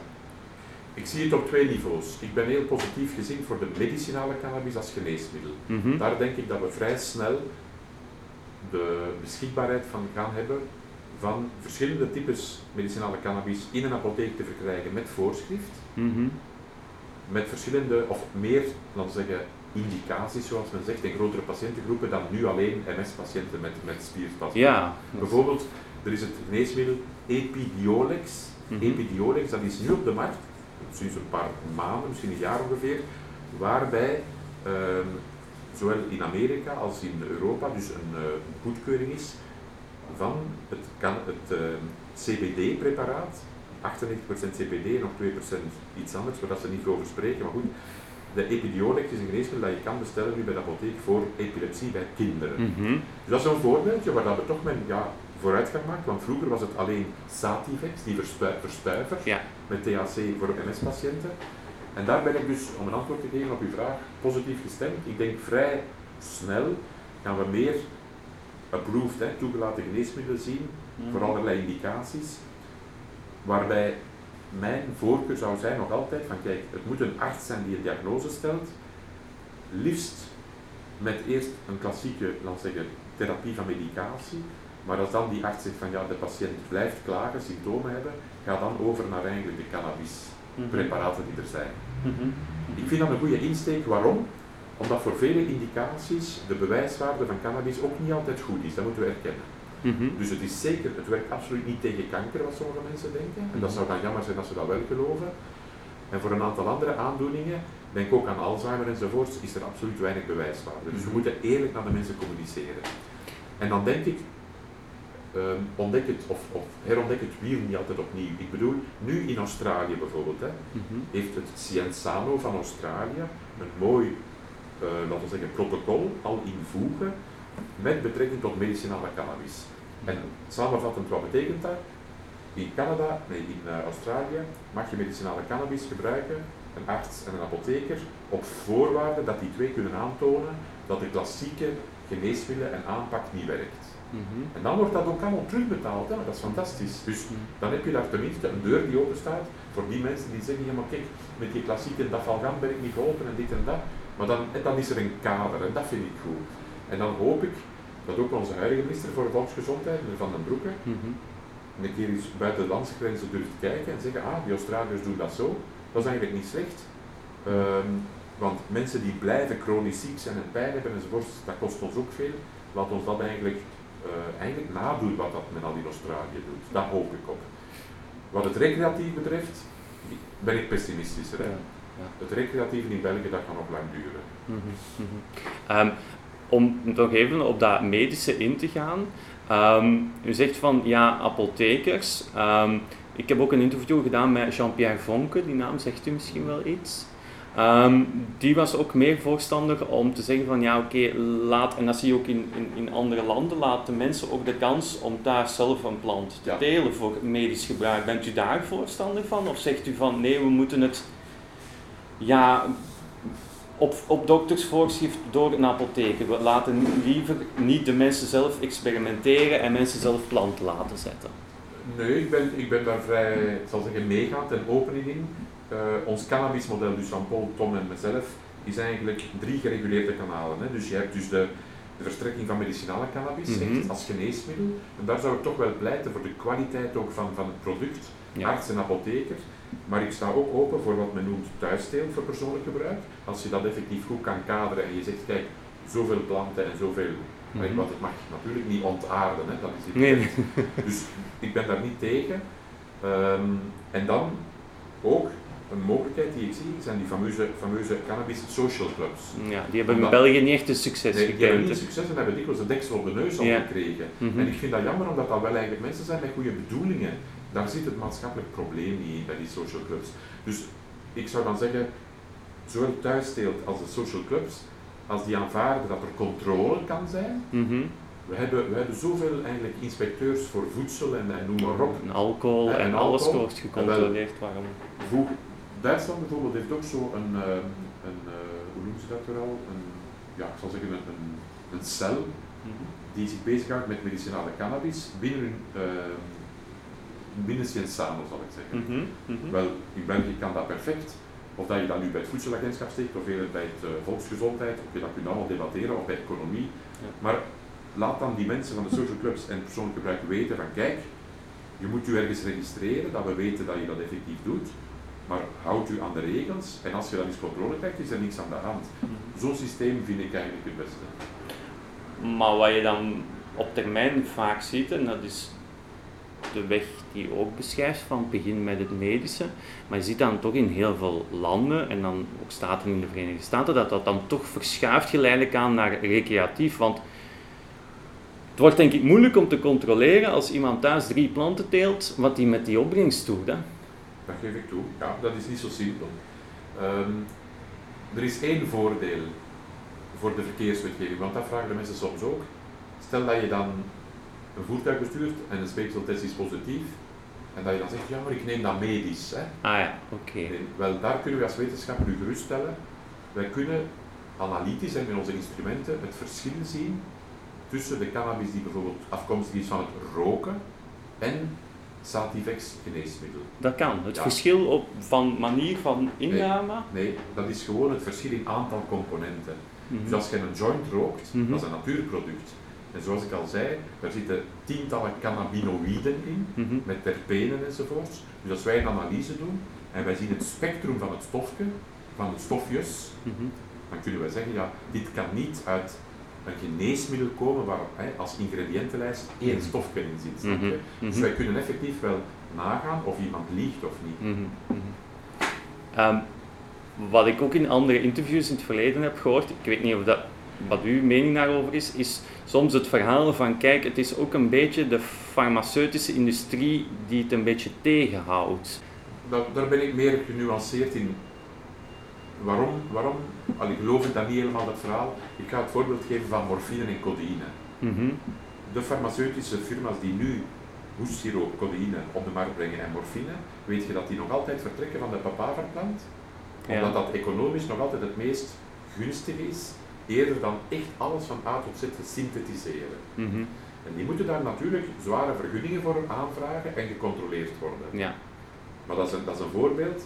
Ik zie het op twee niveaus. Ik ben heel positief gezien voor de medicinale cannabis als geneesmiddel. Mhm, Daar denk ik dat we vrij snel de beschikbaarheid van gaan hebben van verschillende types medicinale cannabis in een apotheek te verkrijgen met voorschrift, mhm, met verschillende of meer, laten we zeggen, indicaties zoals men zegt, in grotere patiëntengroepen dan nu alleen MS-patiënten met, met ja. Bijvoorbeeld, er is het geneesmiddel Epidiolex. Mhm. Epidiolex, dat is nu op de markt, sinds een paar maanden, misschien een jaar ongeveer, waarbij ehm, zowel in Amerika als in Europa dus een eh, goedkeuring is van het, kan, het CBD-preparaat, 98% CBD en nog 2% iets anders, waar ze niet over spreken, maar goed. De Epidiolex is een geneesmiddel dat je kan bestellen nu bij de apotheek voor epilepsie bij kinderen. Mhm, Dus dat is zo'n voorbeeldje waar dat we toch men ja, vooruitgang maakt, want vroeger was het alleen Sativex, die verspui- verstuiver, Ja. met THC voor MS-patiënten. En daar ben ik dus, om een antwoord te geven op uw vraag, positief gestemd. Ik denk vrij snel gaan we meer approved, hè, toegelaten geneesmiddelen zien, voor allerlei indicaties, waarbij mijn voorkeur zou zijn nog altijd van kijk, het moet een arts zijn die een diagnose stelt, liefst met eerst een klassieke, laten zeggen, therapie van medicatie, maar als dan die arts zegt van ja, de patiënt blijft klagen, symptomen hebben, ga dan over naar eigenlijk de cannabispreparaten die er zijn. mhm, Ik vind dat een goede insteek, waarom? Omdat voor vele indicaties de bewijswaarde van cannabis ook niet altijd goed is, dat moeten we erkennen. mhm, Dus het is zeker, het werkt absoluut niet tegen kanker, wat sommige mensen denken. En dat zou dan jammer zijn als ze dat wel geloven. En voor een aantal andere aandoeningen, denk ook aan Alzheimer enzovoorts, is er absoluut weinig bewijswaarde. Dus we Mhm. moeten eerlijk naar de mensen communiceren. En dan denk ik, ehm, ontdek het of, of herontdek het wiel niet altijd opnieuw. Ik bedoel, nu in Australië bijvoorbeeld, hè, mhm, heeft het Cienzano van Australië een mooi, eh, laten we zeggen, protocol al in voegen met betrekking tot medicinale cannabis. En samenvattend, wat betekent dat? In Canada, nee, in eh, Australië mag je medicinale cannabis gebruiken, een arts en een apotheker, op voorwaarde dat die twee kunnen aantonen dat de klassieke geneesmiddelen en aanpak niet werkt. Mhm, En dan wordt dat ook allemaal terugbetaald, hè? dat is fantastisch. Dus dan heb je daar tenminste een deur die open staat voor die mensen die zeggen, ja maar kijk, met die klassieke dafalgan ben ik niet geholpen en dit en dat. Maar dan, dan is er een kader en dat vind ik goed. En dan hoop ik dat ook onze huidige minister voor Volksgezondheid, meneer Van den Broeke, mhm. een keer eens buiten de landsgrenzen durft kijken en zeggen, ah, die Australiërs doen dat zo. Dat is eigenlijk niet slecht. Ehm, want mensen die blijven chronisch ziek zijn en pijn hebben enzovoort, dat kost ons ook veel. Laat ons dat eigenlijk, eigenlijk nadoen wat dat men al in Australië doet. Daar hoop ik op. Wat het recreatief betreft, ben ik pessimistischer. Hè? Het recreatieve in België, dat kan nog lang duren. Mhm, mhm. Ehm, om nog even op dat medische in te gaan. ehm, u zegt van ja, apothekers. ehm, ik heb ook een interview gedaan met Jean-Pierre Vonke, die naam zegt u misschien wel iets. Ehm, die was ook meer voorstander om te zeggen van ja oké, laat, en dat zie je ook in, in, in, andere landen, laat de mensen ook de kans om daar zelf een plant te delen voor medisch gebruik. Bent u daar voorstander van? Of zegt u van nee, we moeten het ja, op, op doktersvoorschrift door een apotheker. We laten liever niet de mensen zelf experimenteren en mensen zelf planten laten zetten. Nee, ik ben, ik ben daar vrij, zal zeggen, meegaand en open in. Uh, ons cannabismodel, dus van Paul, Tom en mezelf, is eigenlijk drie gereguleerde kanalen. Hè. Dus je hebt dus de, de verstrekking van medicinale cannabis, mm echt als geneesmiddel. En daar zou ik toch wel pleiten voor de kwaliteit ook van, van het product, arts en apotheker. Maar ik sta ook open voor wat men noemt thuisteelt voor persoonlijk gebruik. Als je dat effectief goed kan kaderen en je zegt, kijk, zoveel planten en zoveel Mm Want het mag natuurlijk niet ontaarden, hè? dat is het nee. <laughs> Dus ik ben daar niet tegen. Um, en dan ook een mogelijkheid die ik zie, zijn die fameuze, fameuze cannabis social clubs. Ja, die hebben in België niet echt een succes nee, Die hebben niet succes en hebben dikwijls de deksel op de neus al gekregen. Mhm. En ik vind dat jammer omdat dat wel eigenlijk mensen zijn met goede bedoelingen. Daar zit het maatschappelijk probleem niet in bij die social clubs. Dus ik zou dan zeggen, zowel thuisteelt als de social clubs, als die aanvaarden dat er controle kan zijn, mhm. we, hebben, we hebben zoveel eigenlijk inspecteurs voor voedsel en, en noem maar op. En alcohol en, en alles wordt gecontroleerd. Waarom? Voeg, Duitsland bijvoorbeeld heeft ook zo een, uh, een uh, hoe noemen ze dat er al? Een, ja, ik zal zeggen een, een, een cel mhm. die zich bezighoudt met medicinale cannabis binnen hun uh, binnen Scienzano, zal ik zeggen. Mhm, mhm. Wel, in België kan dat perfect. Of dat je dat nu bij het voedselagentschap steekt of bij het uh, volksgezondheid, of je dat kunt allemaal debatteren, of bij economie. Maar laat dan die mensen van de social clubs en persoonlijk gebruik weten van kijk, je moet u ergens registreren, dat we weten dat je dat effectief doet, maar houd u aan de regels en als je dan eens controle krijgt, is er niks aan de hand. Mhm. Zo'n systeem vind ik eigenlijk het beste. Maar wat je dan op termijn vaak ziet, en dat is de weg die ook beschrijft van het begin met het medische. Maar je ziet dan toch in heel veel landen en dan ook staten in de Verenigde Staten dat dat dan toch verschuift geleidelijk aan naar recreatief. Want het wordt denk ik moeilijk om te controleren als iemand thuis drie planten teelt, wat hij met die opbrengst doet. Hè? Dat geef ik toe. Ja, dat is niet zo simpel. Ehm, er is één voordeel voor de verkeerswetgeving, want dat vragen de mensen soms ook. Stel dat je dan een voertuig bestuurt en een speekseltest is positief, en dat je dan zegt, ja maar ik neem dat medisch. Hè. Ah ja, oké. Wel, daar kunnen we als wetenschapper nu geruststellen. Wij kunnen analytisch en met onze instrumenten het verschil zien tussen de cannabis die bijvoorbeeld afkomstig is van het roken en Sativex geneesmiddel. Dat kan. Het verschil op, van manier van inname? Nee, nee, dat is gewoon het verschil in aantal componenten. Mhm. Dus als je een joint rookt, mhm. dat is een natuurproduct. En zoals ik al zei, daar zitten tientallen cannabinoïden in, mhm. met terpenen enzovoorts. Dus als wij een analyse doen en wij zien het spectrum van het stofje, van de stofjes, dan kunnen wij zeggen, ja, dit kan niet uit een geneesmiddel komen waar hè, als ingrediëntenlijst één mhm. stofje in zit. Dus wij kunnen effectief wel nagaan of iemand liegt of niet. Um, wat ik ook in andere interviews in het verleden heb gehoord, ik weet niet of dat wat uw mening daarover is, is soms het verhaal van kijk, het is ook een beetje de farmaceutische industrie die het een beetje tegenhoudt. daar ben ik meer genuanceerd in. Waarom? Waarom? Ik geloof ik dat niet helemaal, dat verhaal. Ik ga het voorbeeld geven van morfine en codeïne. Mhm. De farmaceutische firma's die nu hoestsiroop, codeïne op de markt brengen en morfine, weet je dat die nog altijd vertrekken van de papaverplant? Omdat dat economisch nog altijd het meest gunstig is eerder dan echt alles van A tot Z te synthetiseren. Mhm. En die moeten daar natuurlijk zware vergunningen voor aanvragen en gecontroleerd worden. Ja. Maar dat is, een, dat is een voorbeeld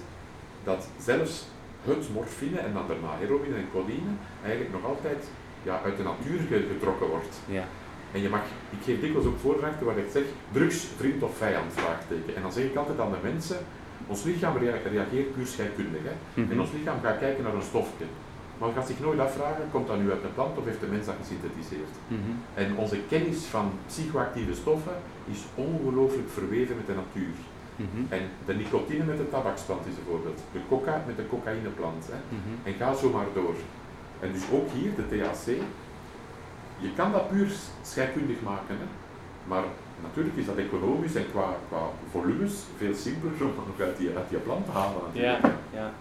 dat zelfs het morfine en dan daarna heroïne en codeïne eigenlijk nog altijd ja, uit de natuur getrokken wordt. Ja. En je mag, ik geef dikwijls ook voordrachten waar ik zeg, drugs, vriend of vijand, vraagteken. En dan zeg ik altijd aan de mensen, ons lichaam reageert puur scheikundig. Hè? Mhm. En ons lichaam gaat kijken naar een stofje. Maar gaat zich nooit afvragen, komt dat nu uit een plant of heeft de mens dat gesynthetiseerd? Mhm. En onze kennis van psychoactieve stoffen is ongelooflijk verweven met de natuur. Mhm. En de nicotine met de tabaksplant is een voorbeeld. De coca met de cocaïneplant. Hè. Mhm. En ga zo maar door. En dus ook hier, de THC, je kan dat puur scheikundig maken. Hè. Maar Natuurlijk is dat economisch en qua, qua volumes veel simpeler om <laughs> nog uit die, uit die plant te halen. Ja, natuurlijk. ja.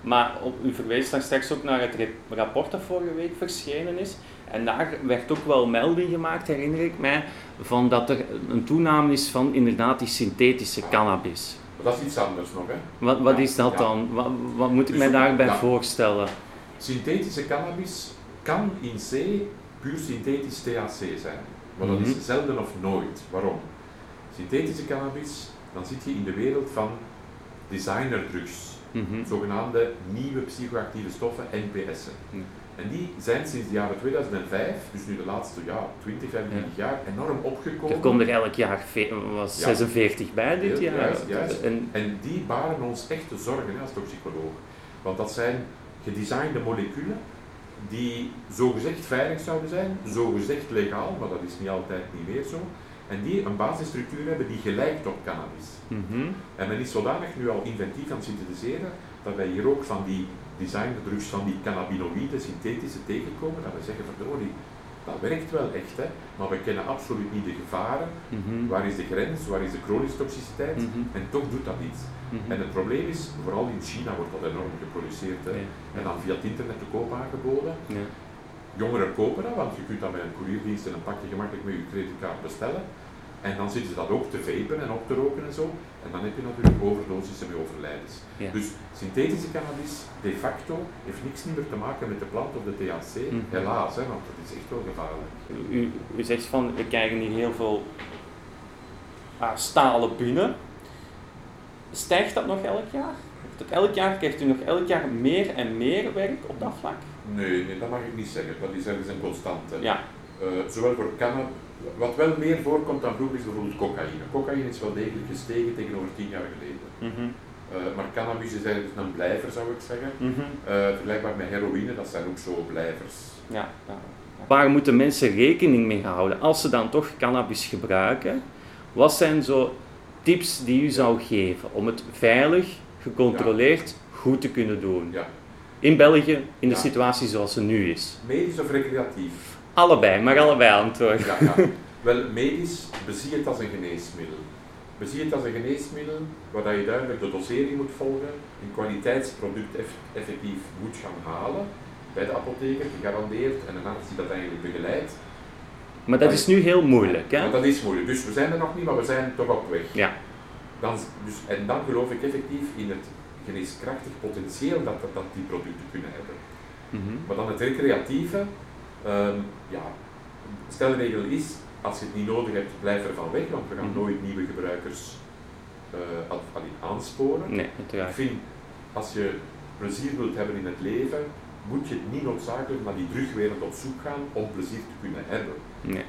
Maar op, u verwees dan straks ook naar het rapport dat vorige week verschenen is. En daar werd ook wel melding gemaakt, herinner ik mij, van dat er een toename is van inderdaad die synthetische cannabis. Dat is iets anders nog. Hè. Wat, wat Ja, is dat ja. dan? Wat, wat moet ik Dus mij daarbij ja. voorstellen? Synthetische cannabis kan in C puur synthetisch THC zijn. Maar dat Mhm. is zelden of nooit. Waarom? Synthetische cannabis, dan zit je in de wereld van designerdrugs. Mhm. zogenaamde nieuwe psychoactieve stoffen, NPS'en. En die zijn sinds de jaren 2005, dus nu de laatste ja, 20, 25 jaar, enorm opgekomen. Er komt er elk jaar was Ja. 46 bij dit jaar. juist, juist. En, En die baren ons echte zorgen hè, als toxicoloog. Want dat zijn gedesignde moleculen die zogezegd veilig zouden zijn, zogezegd legaal, maar dat is niet altijd niet meer zo. En die een basisstructuur hebben die gelijkt op cannabis. Mhm. En men is zodanig nu al inventief aan het synthetiseren dat wij hier ook van die designdrugs, van die cannabinoïden, synthetische tegenkomen, dat we zeggen verdorie, dat werkt wel echt, hè, maar we kennen absoluut niet de gevaren. Mhm. Waar is de grens, waar is de chronische toxiciteit? Mhm. En toch doet dat iets. Mhm. En het probleem is, vooral in China wordt dat enorm geproduceerd hè, Ja, en dan via het internet te koop aangeboden. ja. Jongeren kopen dat, want je kunt dat met een courierdienst en een pakje gemakkelijk met je creditcard bestellen. En dan zitten ze dat ook te vapen en op te roken en zo. En dan heb je natuurlijk overdosissen met overlijdens. Ja. Dus synthetische cannabis de facto heeft niks meer te maken met de plant of de THC. Mhm. Helaas, hè, want dat is echt wel gevaarlijk. U, u zegt van, we krijgen hier heel veel ah, stalen binnen. Stijgt dat nog elk jaar? Dat elk jaar krijgt u nog elk jaar meer en meer werk op dat vlak? Nee, nee, dat mag ik niet zeggen. Dat is ergens een constante. Ja. Eh, zowel voor cannabis, wat wel meer voorkomt dan vroeger is bijvoorbeeld cocaïne. Cocaïne is wel degelijk gestegen tegenover tien jaar geleden. Mhm. Eh, maar cannabis is eigenlijk een blijver, zou ik zeggen. Mhm. Eh, vergelijkbaar met heroïne, dat zijn ook zo blijvers. Ja, ja. Waar moeten mensen rekening mee houden als ze dan toch cannabis gebruiken? Wat zijn zo tips die u zou geven om het veilig, gecontroleerd, goed te kunnen doen? Ja. In België, in de situatie zoals ze nu is. Medisch of recreatief? Allebei, maar allebei antwoord. Ja, ja. Wel, medisch bezie het als een geneesmiddel. Bezie het als een geneesmiddel waar je duidelijk de dosering moet volgen, een kwaliteitsproduct eff- effectief moet gaan halen bij de apotheker, gegarandeerd, en een arts die dat eigenlijk begeleidt. Maar dat is nu heel moeilijk, hè? Dat is moeilijk. Dus we zijn er nog niet, maar we zijn toch op weg. Ja. Dan, dus, en dan geloof ik effectief in het geneeskrachtig potentieel dat, dat, dat die producten kunnen hebben. Mhm. Maar dan het recreatieve, ehm, ja, stelregel is, als je het niet nodig hebt, blijf er van weg, want we gaan Mhm. nooit nieuwe gebruikers aan- aansporen. Nee, Ik uiteraard. vind, als je plezier wilt hebben in het leven, moet je niet noodzakelijk naar die drugwereld op zoek gaan om plezier te kunnen hebben. Nee.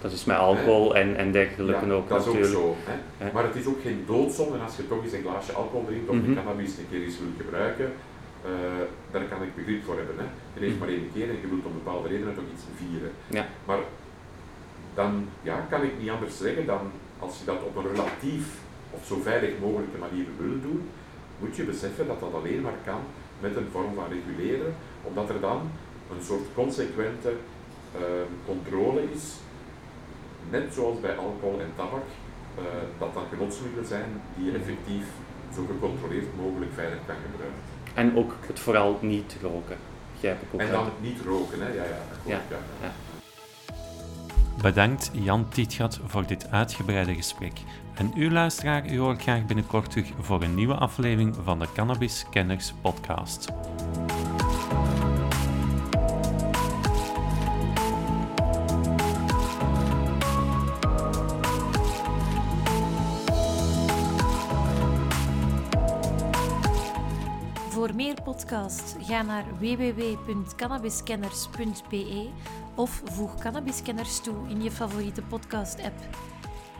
Dat is met alcohol en, en dergelijke Ja, ook dat is ook natuurlijk. zo. Hè. Maar het is ook geen doodzonde als je toch eens een glaasje alcohol drinkt of Mhm. de cannabis een keer eens wilt gebruiken. Eh, daar kan ik begrip voor hebben. Hè. Je leeft Mhm. maar één keer en je wilt om bepaalde redenen toch iets vieren. Ja. Maar dan ja, kan ik niet anders zeggen dan als je dat op een relatief of zo veilig mogelijke manier wil doen, moet je beseffen dat dat alleen maar kan met een vorm van reguleren, omdat er dan een soort consequente eh, controle is net zoals bij alcohol en tabak, eh, dat dan genotsmiddelen zijn die je effectief zo gecontroleerd mogelijk veilig kan gebruiken. En ook het vooral niet roken. Begrijp ik ook En dan niet roken, hè? Ja, ja, ja. Ja. Bedankt Jan Tietgat voor dit uitgebreide gesprek. En u luisteraar, u hoort graag binnenkort terug voor een nieuwe aflevering van de Cannabis Kenners podcast. Ga naar www.cannabiskenners.be of voeg Cannabiskenners toe in je favoriete podcast-app.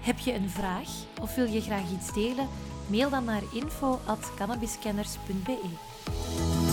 Heb je een vraag of wil je graag iets delen? Mail dan naar info.cannabiskenners.be.